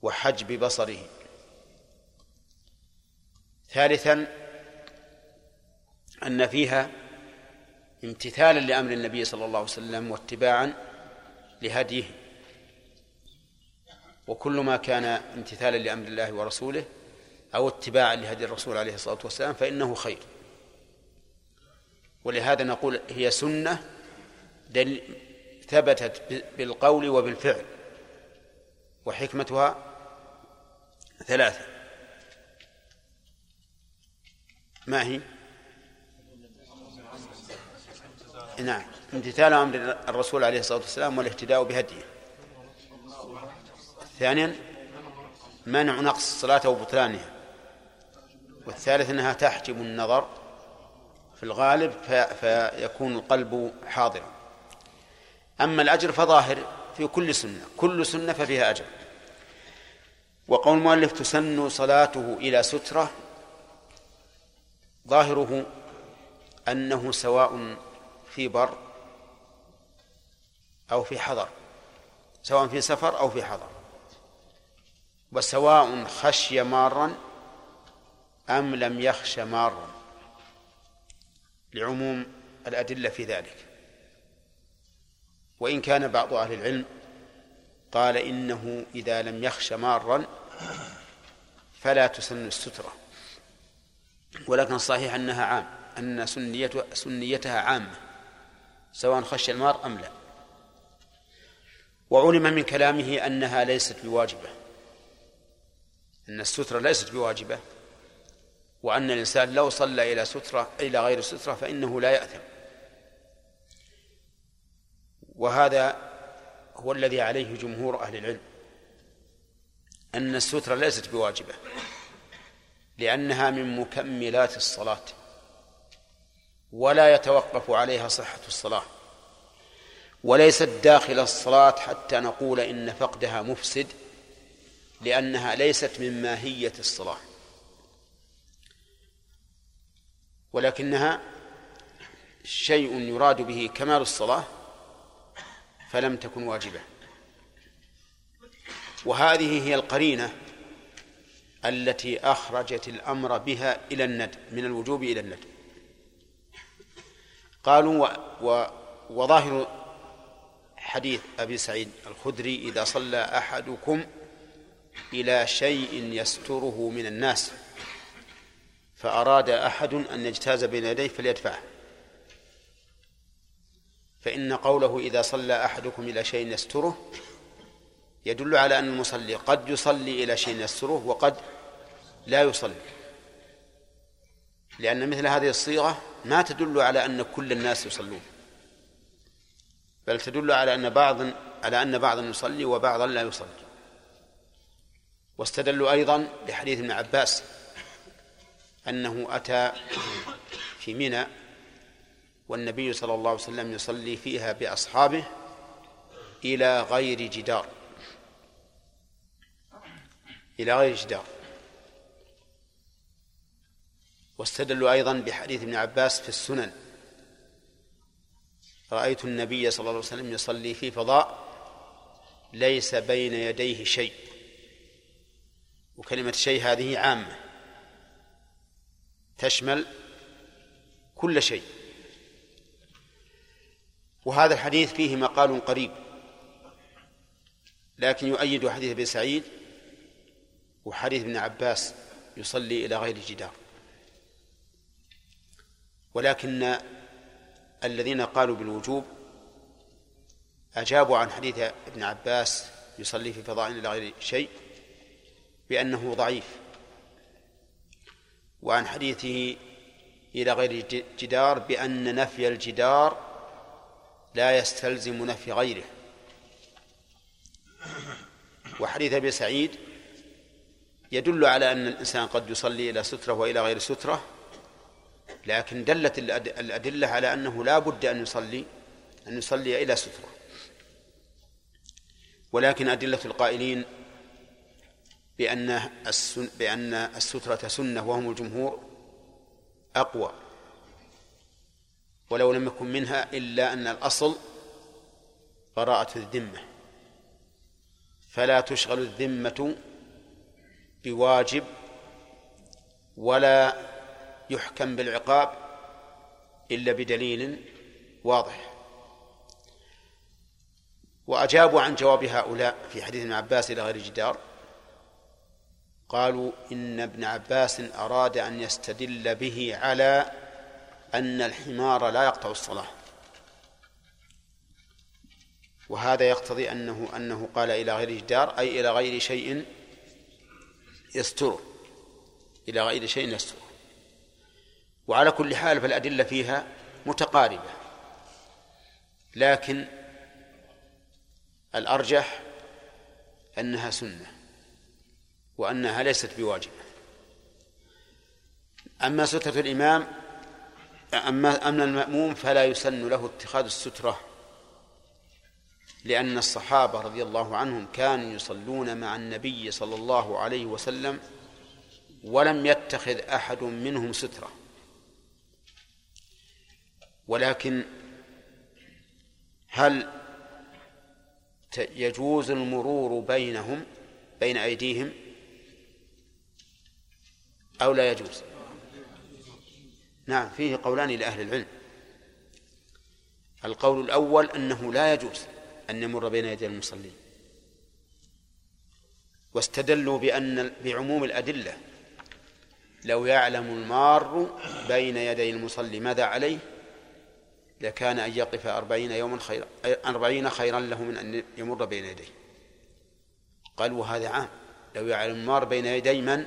وحجب بصره. ثالثا أن فيها امتثالا لأمر النبي صلى الله عليه وسلم واتباعا لهديه. وكل ما كان امتثالا لأمر الله ورسوله أو اتباعا لهدي الرسول عليه الصلاة والسلام فإنه خير. ولهذا نقول هي سنة دل ثبتت بالقول وبالفعل وحكمتها ثلاثة. ما هي؟ نعم. امتثال أمر الرسول عليه الصلاة والسلام والاهتداء بهديه. ثانيا منع نقص الصلاة وبطلانها. والثالث إنها تحجب النظر في الغالب فيكون القلب حاضرا. أما الأجر فظاهر في كل سنة. كل سنة ففيها أجر. وقول المؤلف تسن صلاته إلى سترة ظاهره أنه سواء في بر أو في حضر سواء في سفر أو في حضر. وسواء خشي مارا أم لم يخش مارا. لعموم الأدلة في ذلك. وإن كان بعض أهل العلم قال إنه إذا لم يخش مارا فلا تسن السترة. ولكن الصحيح أنها عام أن سنيتها عامة. سواء خشي المار أم لا. وعلم من كلامه أنها ليست بواجبة. أن السترة ليست بواجبة. وأن الإنسان لو صلى إلى سترة إلى غير سترة فإنه لا يأثم. وهذا هو الذي عليه جمهور أهل العلم. أن السترة ليست بواجبة. لأنها من مكملات الصلاة. ولا يتوقف عليها صحة الصلاة. وليست داخل الصلاة حتى نقول إن فقدها مفسد لأنها ليست من ماهية الصلاة. ولكنها شيء يراد به كمال الصلاة فلم تكن واجبة. وهذه هي القرينة التي أخرجت الأمر بها إلى الند من الوجوب إلى الند. قالوا و و وظاهر حديث أبي سعيد الخدري إذا صلى أحدكم إلى شيء يستره من الناس فأراد أحد أن يجتاز بين يديه فليدفعه. فإن قوله إذا صلى أحدكم إلى شيء يستره يدل على أن المصلي قد يصلي إلى شيء يستره وقد لا يصلي. لأن مثل هذه الصيغة ما تدل على أن كل الناس يصلون بل تدل على أن بعض على أن بعضا يصلي وبعضا لا يصلي. واستدلوا أيضا بحديث ابن عباس أنه أتى في منى والنبي صلى الله عليه وسلم يصلي فيها بأصحابه إلى غير جدار. إلى غير جدار. واستدلوا أيضا بحديث ابن عباس في السنن. رأيت النبي صلى الله عليه وسلم يصلي في فضاء ليس بين يديه شيء. وكلمة شيء هذه عامة. تشمل كل شيء. وهذا الحديث فيه مقال قريب. لكن يؤيد حديث ابن سعيد وحديث ابن عباس يصلي إلى غير جدار ولكن الذين قالوا بالوجوب أجابوا عن حديث ابن عباس يصلي في فضاء إلى غير شيء بأنه ضعيف وعن حديثه إلى غير جدار بأن نفي الجدار لا يستلزم نفي غيره. وحديث أبي سعيد يدل على أن الإنسان قد يصلي إلى سترة وإلى غير سترة لكن دلت الأدلة على أنه لا بد أن يصلي أن يصلي إلى سترة. ولكن أدلة القائلين بأن السن بأن السترة سنة وهم الجمهور أقوى. ولو لم يكن منها إلا أن الأصل براءة الذمة. فلا تشغل الذمة بواجب ولا يحكم بالعقاب إلا بدليل واضح. وأجابوا عن جواب هؤلاء في حديث ابن عباس إلى غير جدار. قالوا إن ابن عباس أراد أن يستدل به على أن الحمار لا يقطع الصلاة. وهذا يقتضي أنه أنه قال إلى غير جدار أي إلى غير شيء يستره إلى غير شيء يستره وعلى كل حال فالأدلة فيها متقاربة. لكن الأرجح أنها سنة وأنها ليست بواجبة. أما سترة الإمام أما أما المأموم فلا يسن له اتخاذ السترة لأن الصحابة رضي الله عنهم كانوا يصلون مع النبي صلى الله عليه وسلم ولم يتخذ أحد منهم سترة. ولكن هل يجوز المرور بينهم بين أيديهم؟ أو لا يجوز؟ نعم فيه قولان لأهل العلم. القول الأول أنه لا يجوز أن يمر بين يدي المصلين. واستدلوا بأن بعموم الأدلة لو يعلم المار بين يدي المصلي ماذا عليه؟ لكان أن يقف أربعين يوما خيرا أربعين خيرا له من أن يمر بين يديه. قال وهذا عام. لو يعلم المار بين يدي من؟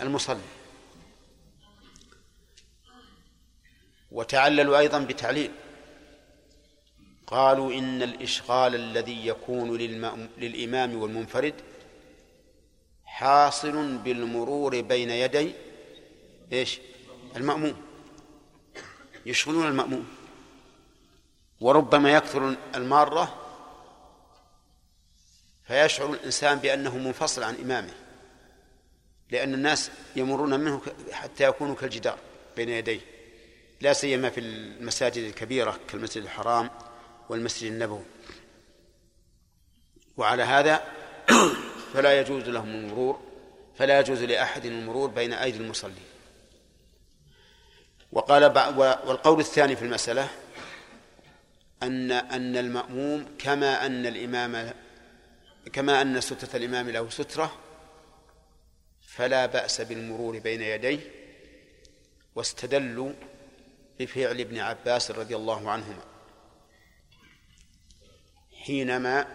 المصلي. وتعللوا أيضا بتعليل. قالوا إن الإشغال الذي يكون للإمام والمنفرد حاصل بالمرور بين يدي إيش؟ المأموم. يشغلون المأموم. وربما يكثر المارة فيشعر الإنسان بأنه منفصل عن إمامه لأن الناس يمرون منه حتى يكونوا كالجدار بين يديه. لا سيما في المساجد الكبيرة كالمسجد الحرام والمسجد النبوي. وعلى هذا فلا يجوز لهم المرور فلا يجوز لأحد المرور بين أيدي المصلين. وقال والقول الثاني في المسألة أن أن المأموم كما أن الإمام كما أن سترة الإمام له سترة فلا بأس بالمرور بين يديه واستدلوا بفعل ابن عباس رضي الله عنهما. حينما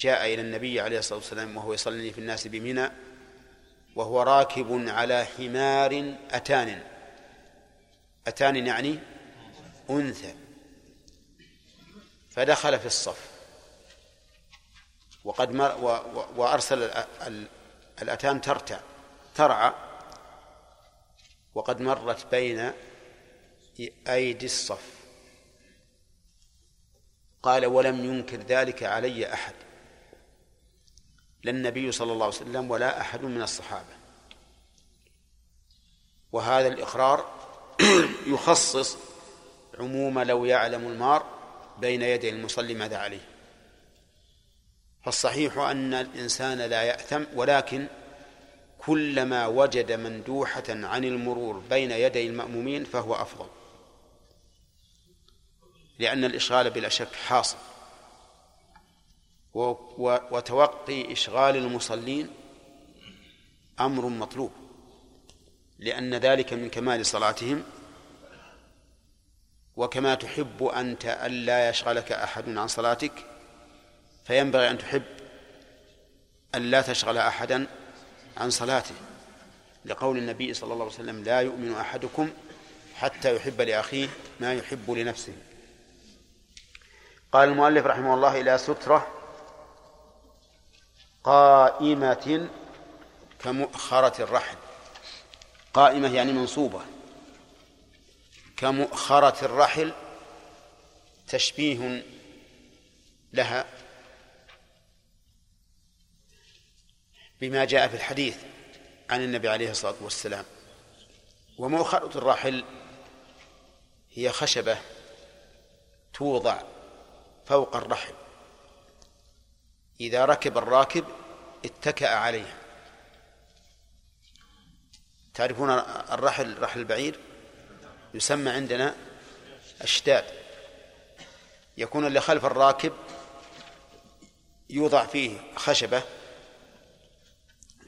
جاء إلى النبي عليه الصلاة والسلام وهو يصلي في الناس بمنى وهو راكب على حمار أتان. أتان يعني أنثى. فدخل في الصف. وقد مر و و وأرسل الأتان ترتع ترعى. وقد مرت بين أيدي الصف. قال ولم ينكر ذلك علي أحد. لا النبي صلى الله عليه وسلم ولا أحد من الصحابة. وهذا الإقرار يخصص عموم لو يعلم المار بين يدي المصلي ماذا عليه؟ فالصحيح أن الإنسان لا يأثم ولكن كلما وجد مندوحة عن المرور بين يدي المأمومين فهو أفضل. لأن الإشغال بلا شك حاصل. وتوقي إشغال المصلين أمر مطلوب لأن ذلك من كمال صلاتهم وكما تحب أنت ألا يشغلك أحد عن صلاتك فينبغي أن تحب أن لا تشغل أحدا عن صلاته. لقول النبي صلى الله عليه وسلم لا يؤمن أحدكم حتى يحب لأخيه ما يحب لنفسه. قال المؤلف رحمه الله إلى سترة قائمة كمؤخرة الرحل. قائمة يعني منصوبة. كمؤخرة الرحل تشبيه لها بما جاء في الحديث عن النبي عليه الصلاة والسلام. ومؤخرة الرحل هي خشبة توضع فوق الرحل. إذا ركب الراكب اتكأ عليها. تعرفون الرحل رحل البعير؟ يسمى عندنا أشداد يكون اللي خلف الراكب يوضع فيه خشبة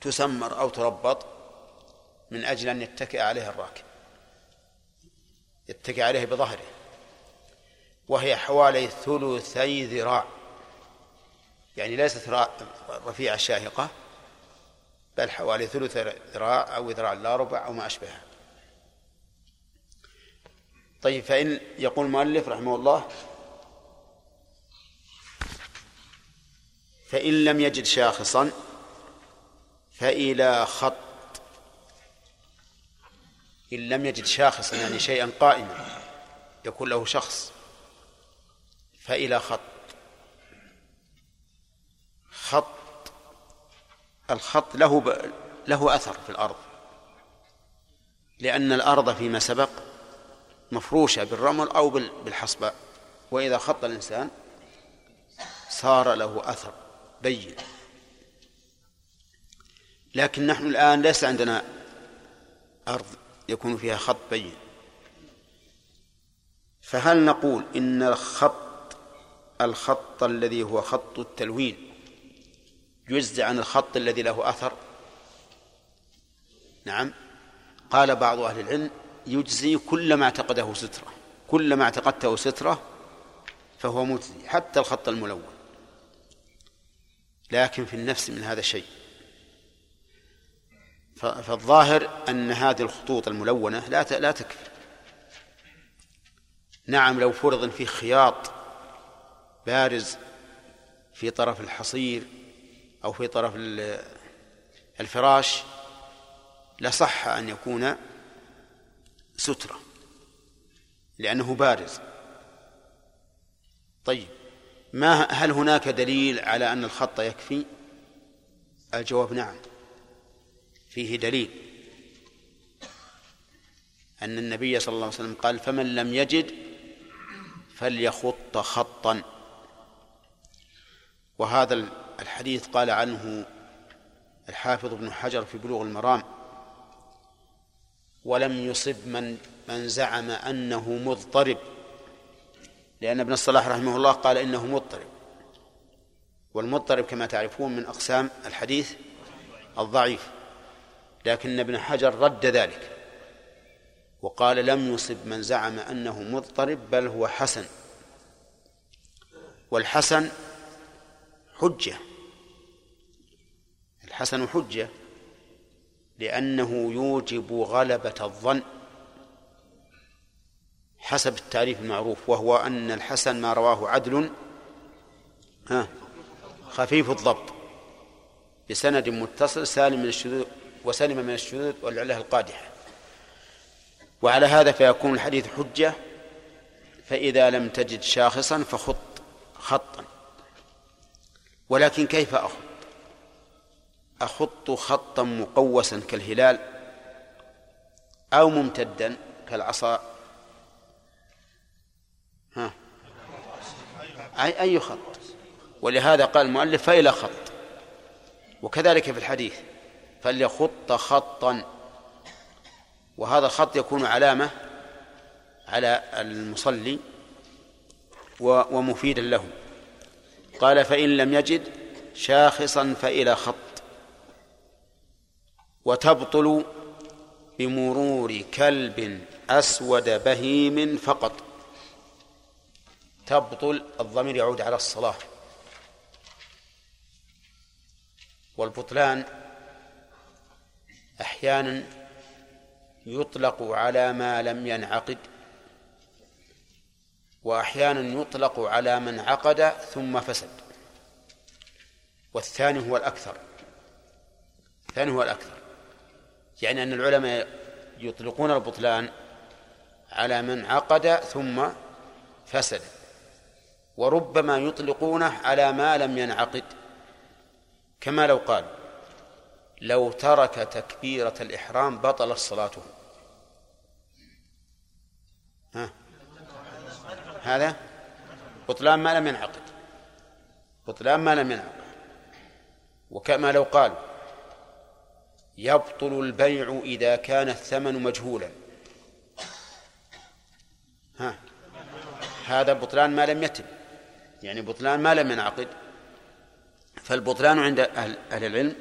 تسمر أو تربط من أجل أن يتكئ عليها الراكب. يتكئ عليه بظهره. وهي حوالي ثلثي ذراع. يعني ليست رفيعة شاهقة بل حوالي ثلث ذراع أو ذراع لا ربع أو ما أشبهها. طيب فإن يقول المؤلف رحمه الله فإن لم يجد شاخصا فإلى خط إن لم يجد شاخصا يعني شيئا قائما يكون له شخص فإلى خط. خط الخط له ب... له أثر في الأرض لأن الأرض فيما سبق مفروشة بالرمل أو بالحصباء وإذا خط الإنسان صار له أثر بين. لكن نحن الآن ليس عندنا أرض يكون فيها خط بين. فهل نقول إن الخط الخط الذي هو خط التلوين يجزي عن الخط الذي له أثر؟ نعم. قال بعض أهل العلم يجزي كل ما اعتقده سترة. كل ما اعتقدته سترة فهو مجزي حتى الخط الملون. لكن في النفس من هذا الشيء فالظاهر أن هذه الخطوط الملونة لا لا تكفي. نعم لو فرض فيه خياط بارز في طرف الحصير أو في طرف الفراش لصح أن يكون سترة. لأنه بارز. طيب ما هل هناك دليل على أن الخط يكفي؟ الجواب نعم. فيه دليل. أن النبي صلى الله عليه وسلم قال فمن لم يجد فليخط خطا. وهذا الحديث قال عنه الحافظ ابن حجر في بلوغ المرام. ولم يصب من من زعم أنه مضطرب. لأن ابن الصلاح رحمه الله قال إنه مضطرب. والمضطرب كما تعرفون من أقسام الحديث الضعيف. لكن ابن حجر رد ذلك. وقال لم يصب من زعم أنه مضطرب بل هو حسن. والحسن حجة. الحسن حجة لأنه يوجب غلبة الظن حسب التعريف المعروف وهو أن الحسن ما رواه عدل خفيف الضبط بسند متصل سالم من الشذوذ وسلم من الشذوذ والعلة القادحة. وعلى هذا فيكون الحديث حجة فإذا لم تجد شاخصا فخط خطا. ولكن كيف أخط؟ أخط خطا مقوسا كالهلال أو ممتدا كالعصا. ها. أي أي خط؟ ولهذا قال المؤلف فإلى خط. وكذلك في الحديث فليخط خطا. وهذا الخط يكون علامة على المصلي ومفيدا له. قال فإن لم يجد شاخصا فإلى خط. وتبطل بمرور كلب أسود بهيم فقط. تبطل الضمير يعود على الصلاة. والبطلان أحيانا يطلق على ما لم ينعقد وأحيانا يطلق على من عقد ثم فسد. والثاني هو الأكثر. الثاني هو الأكثر. يعني أن العلماء يطلقون البطلان على من عقد ثم فسد وربما يطلقونه على ما لم ينعقد. كما لو قال لو ترك تكبيرة الإحرام بطلت صلاته. ها؟ هذا؟ بطلان ما لم ينعقد. بطلان ما لم ينعقد. وكما لو قال يبطل البيع إذا كان الثمن مجهولا. ها. هذا بطلان ما لم يتم. يعني بطلان ما لم ينعقد. فالبطلان عند أهل, أهل العلم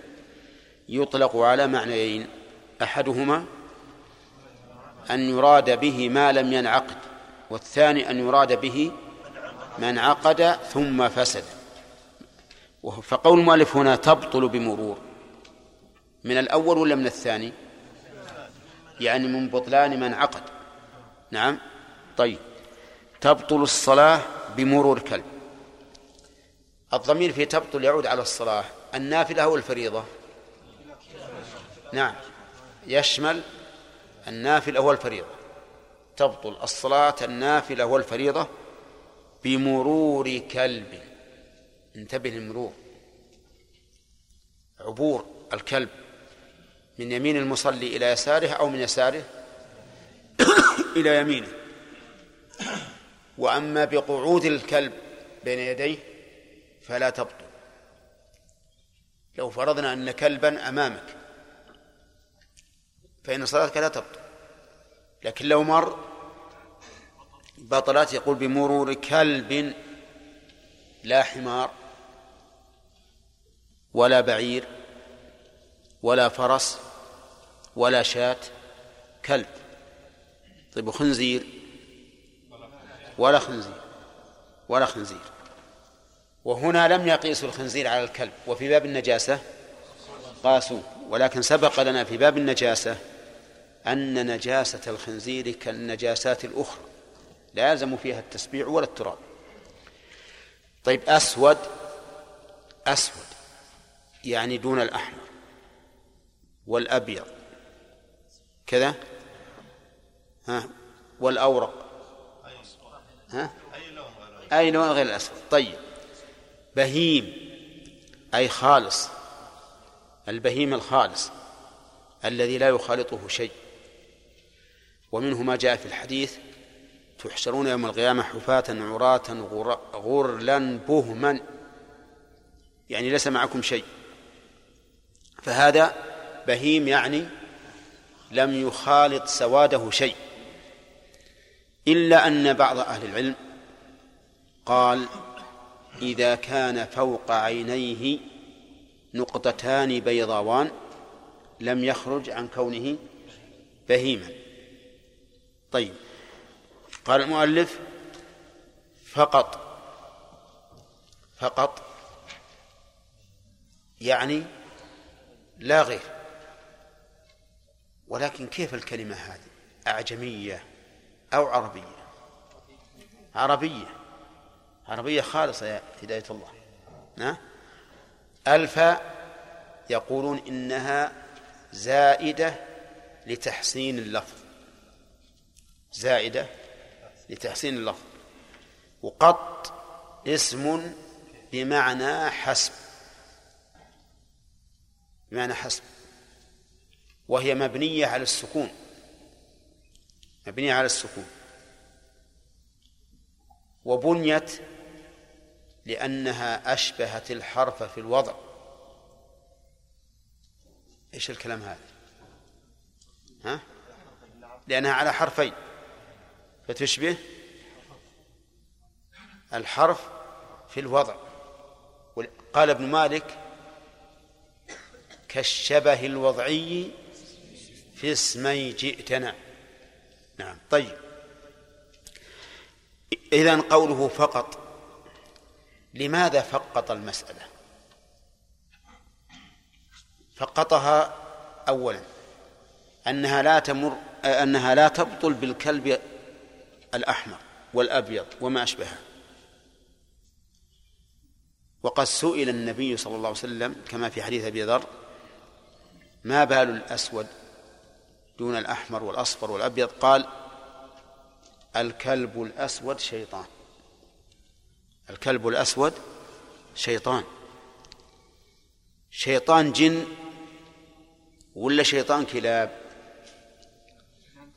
يطلق على معنيين. أحدهما أن يراد به ما لم ينعقد والثاني أن يراد به ما انعقد ثم فسد. فقول المؤلف هنا تبطل بمرور. من الأول ولا من الثاني؟ يعني من بطلان من عقد. نعم. طيب. تبطل الصلاة بمرور كلب الضمير في تبطل يعود على الصلاة. النافلة أو الفريضة نعم. يشمل النافلة والفريضة. تبطل الصلاة النافلة والفريضة بمرور كلب. انتبه للمرور. عبور الكلب. من يمين المصلي إلى يساره أو من يساره إلى يمينه. وأما بقعود الكلب بين يديه فلا تبطل. لو فرضنا أن كلبا أمامك فإن صلاتك لا تبطل. لكن لو مر بطلت يقول بمرور كلب لا حمار ولا بعير ولا فرس ولا شاة كلب. طيب وخنزير؟ ولا خنزير. ولا خنزير. وهنا لم يقيسوا الخنزير على الكلب. وفي باب النجاسة؟ قاسوا. ولكن سبق لنا في باب النجاسة أن نجاسة الخنزير كالنجاسات الأخرى. لا يلزم فيها التسبيع ولا التراب. طيب أسود. أسود يعني دون الأحمر والأبيض. كذا ها؟ والأورق. ها؟ أي لون غير الأسود. طيب. بهيم. أي خالص. البهيم الخالص. الذي لا يخالطه شيء. ومنه ما جاء في الحديث تحشرون يوم القيامة حفاة عراة غرلا بهما. يعني ليس معكم شيء. فهذا بهيم يعني لم يخالط سواده شيء إلا أن بعض أهل العلم قال إذا كان فوق عينيه نقطتان بيضاوان لم يخرج عن كونه بهيما. طيب قال المؤلف فقط فقط يعني لا غير. ولكن كيف الكلمة هذه؟ أعجمية أو عربية؟ عربية. عربية خالصة يا هداية الله. ها؟ الفاء يقولون إنها زائدة لتحسين اللفظ. زائدة لتحسين اللفظ. وقط اسم بمعنى حسب. بمعنى حسب. وهي مبنية على السكون. مبنية على السكون. وبنيت لأنها أشبهت الحرف في الوضع. إيش الكلام هذا؟ ها؟ لأنها على حرفين. فتشبه الحرف في الوضع. قال ابن مالك كالشبه الوضعي في اسمي جئتنا. نعم طيب. إذن قوله فقط. لماذا فقط المسألة؟ فقطها أولا أنها لا تمر أنها لا تبطل بالكلب الأحمر والأبيض وما أشبهه وقد سئل النبي صلى الله عليه وسلم كما في حديث أبي ذر ما بال الأسود دون الأحمر والأصفر والأبيض قال الكلب الأسود شيطان. الكلب الأسود شيطان. شيطان جن ولا شيطان كلاب؟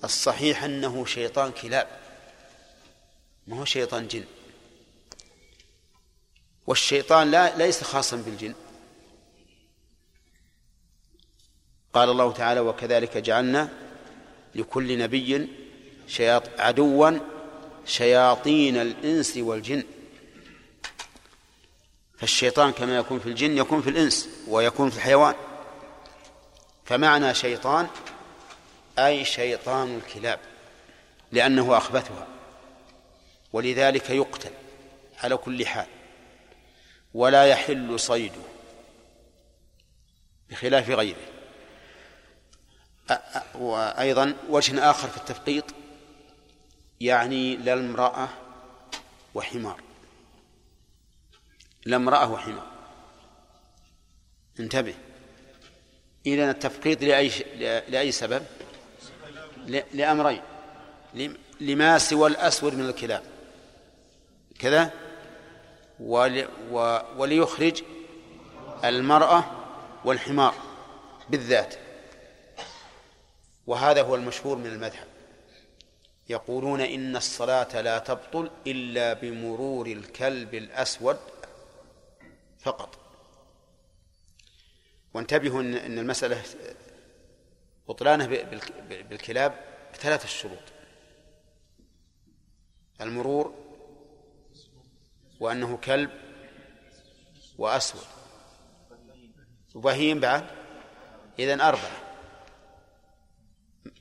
الصحيح أنه شيطان كلاب ما هو شيطان جن. والشيطان لا ليس خاصا بالجن. قال الله تعالى وكذلك جعلنا لكل نبي عدوا شياطين الإنس والجن. فالشيطان كما يكون في الجن يكون في الإنس ويكون في الحيوان. فمعنى شيطان أي شيطان الكلاب لأنه أخبثها ولذلك يقتل على كل حال ولا يحل صيده بخلاف غيره. وأيضا وجه آخر في التفقيط يعني لا المرأة وحمار. لا امرأة وحمار. انتبه. إذا التفقيط لأي لأي سبب؟ لأمرين. لما سوى الأسود من الكلاب. كذا؟ وليخرج المرأة والحمار بالذات. وهذا هو المشهور من المذهب. يقولون إن الصلاة لا تبطل إلا بمرور الكلب الأسود فقط. وانتبهوا ان المسألة بطلانة بالكلاب بثلاث الشروط. المرور وأنه كلب وأسود. وبهيم بعد؟ اذا أربعة.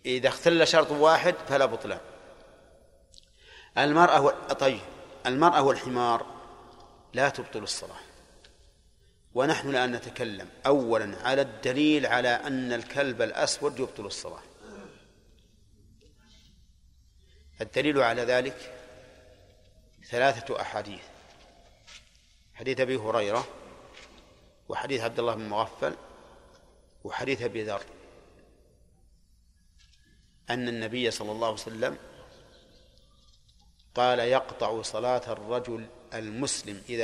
إذا اختل شرط واحد فلا بطلان. المرأة طيب المرأة والحمار لا تبطل الصلاة. ونحن الآن نتكلم أولا على الدليل على أن الكلب الأسود يبطل الصلاة. الدليل على ذلك ثلاثة أحاديث. حديث أبي هريرة وحديث عبد الله بن مغفل وحديث أبي ذر. أن النبي صلى الله عليه وسلم قال يقطع صلاة الرجل المسلم إذا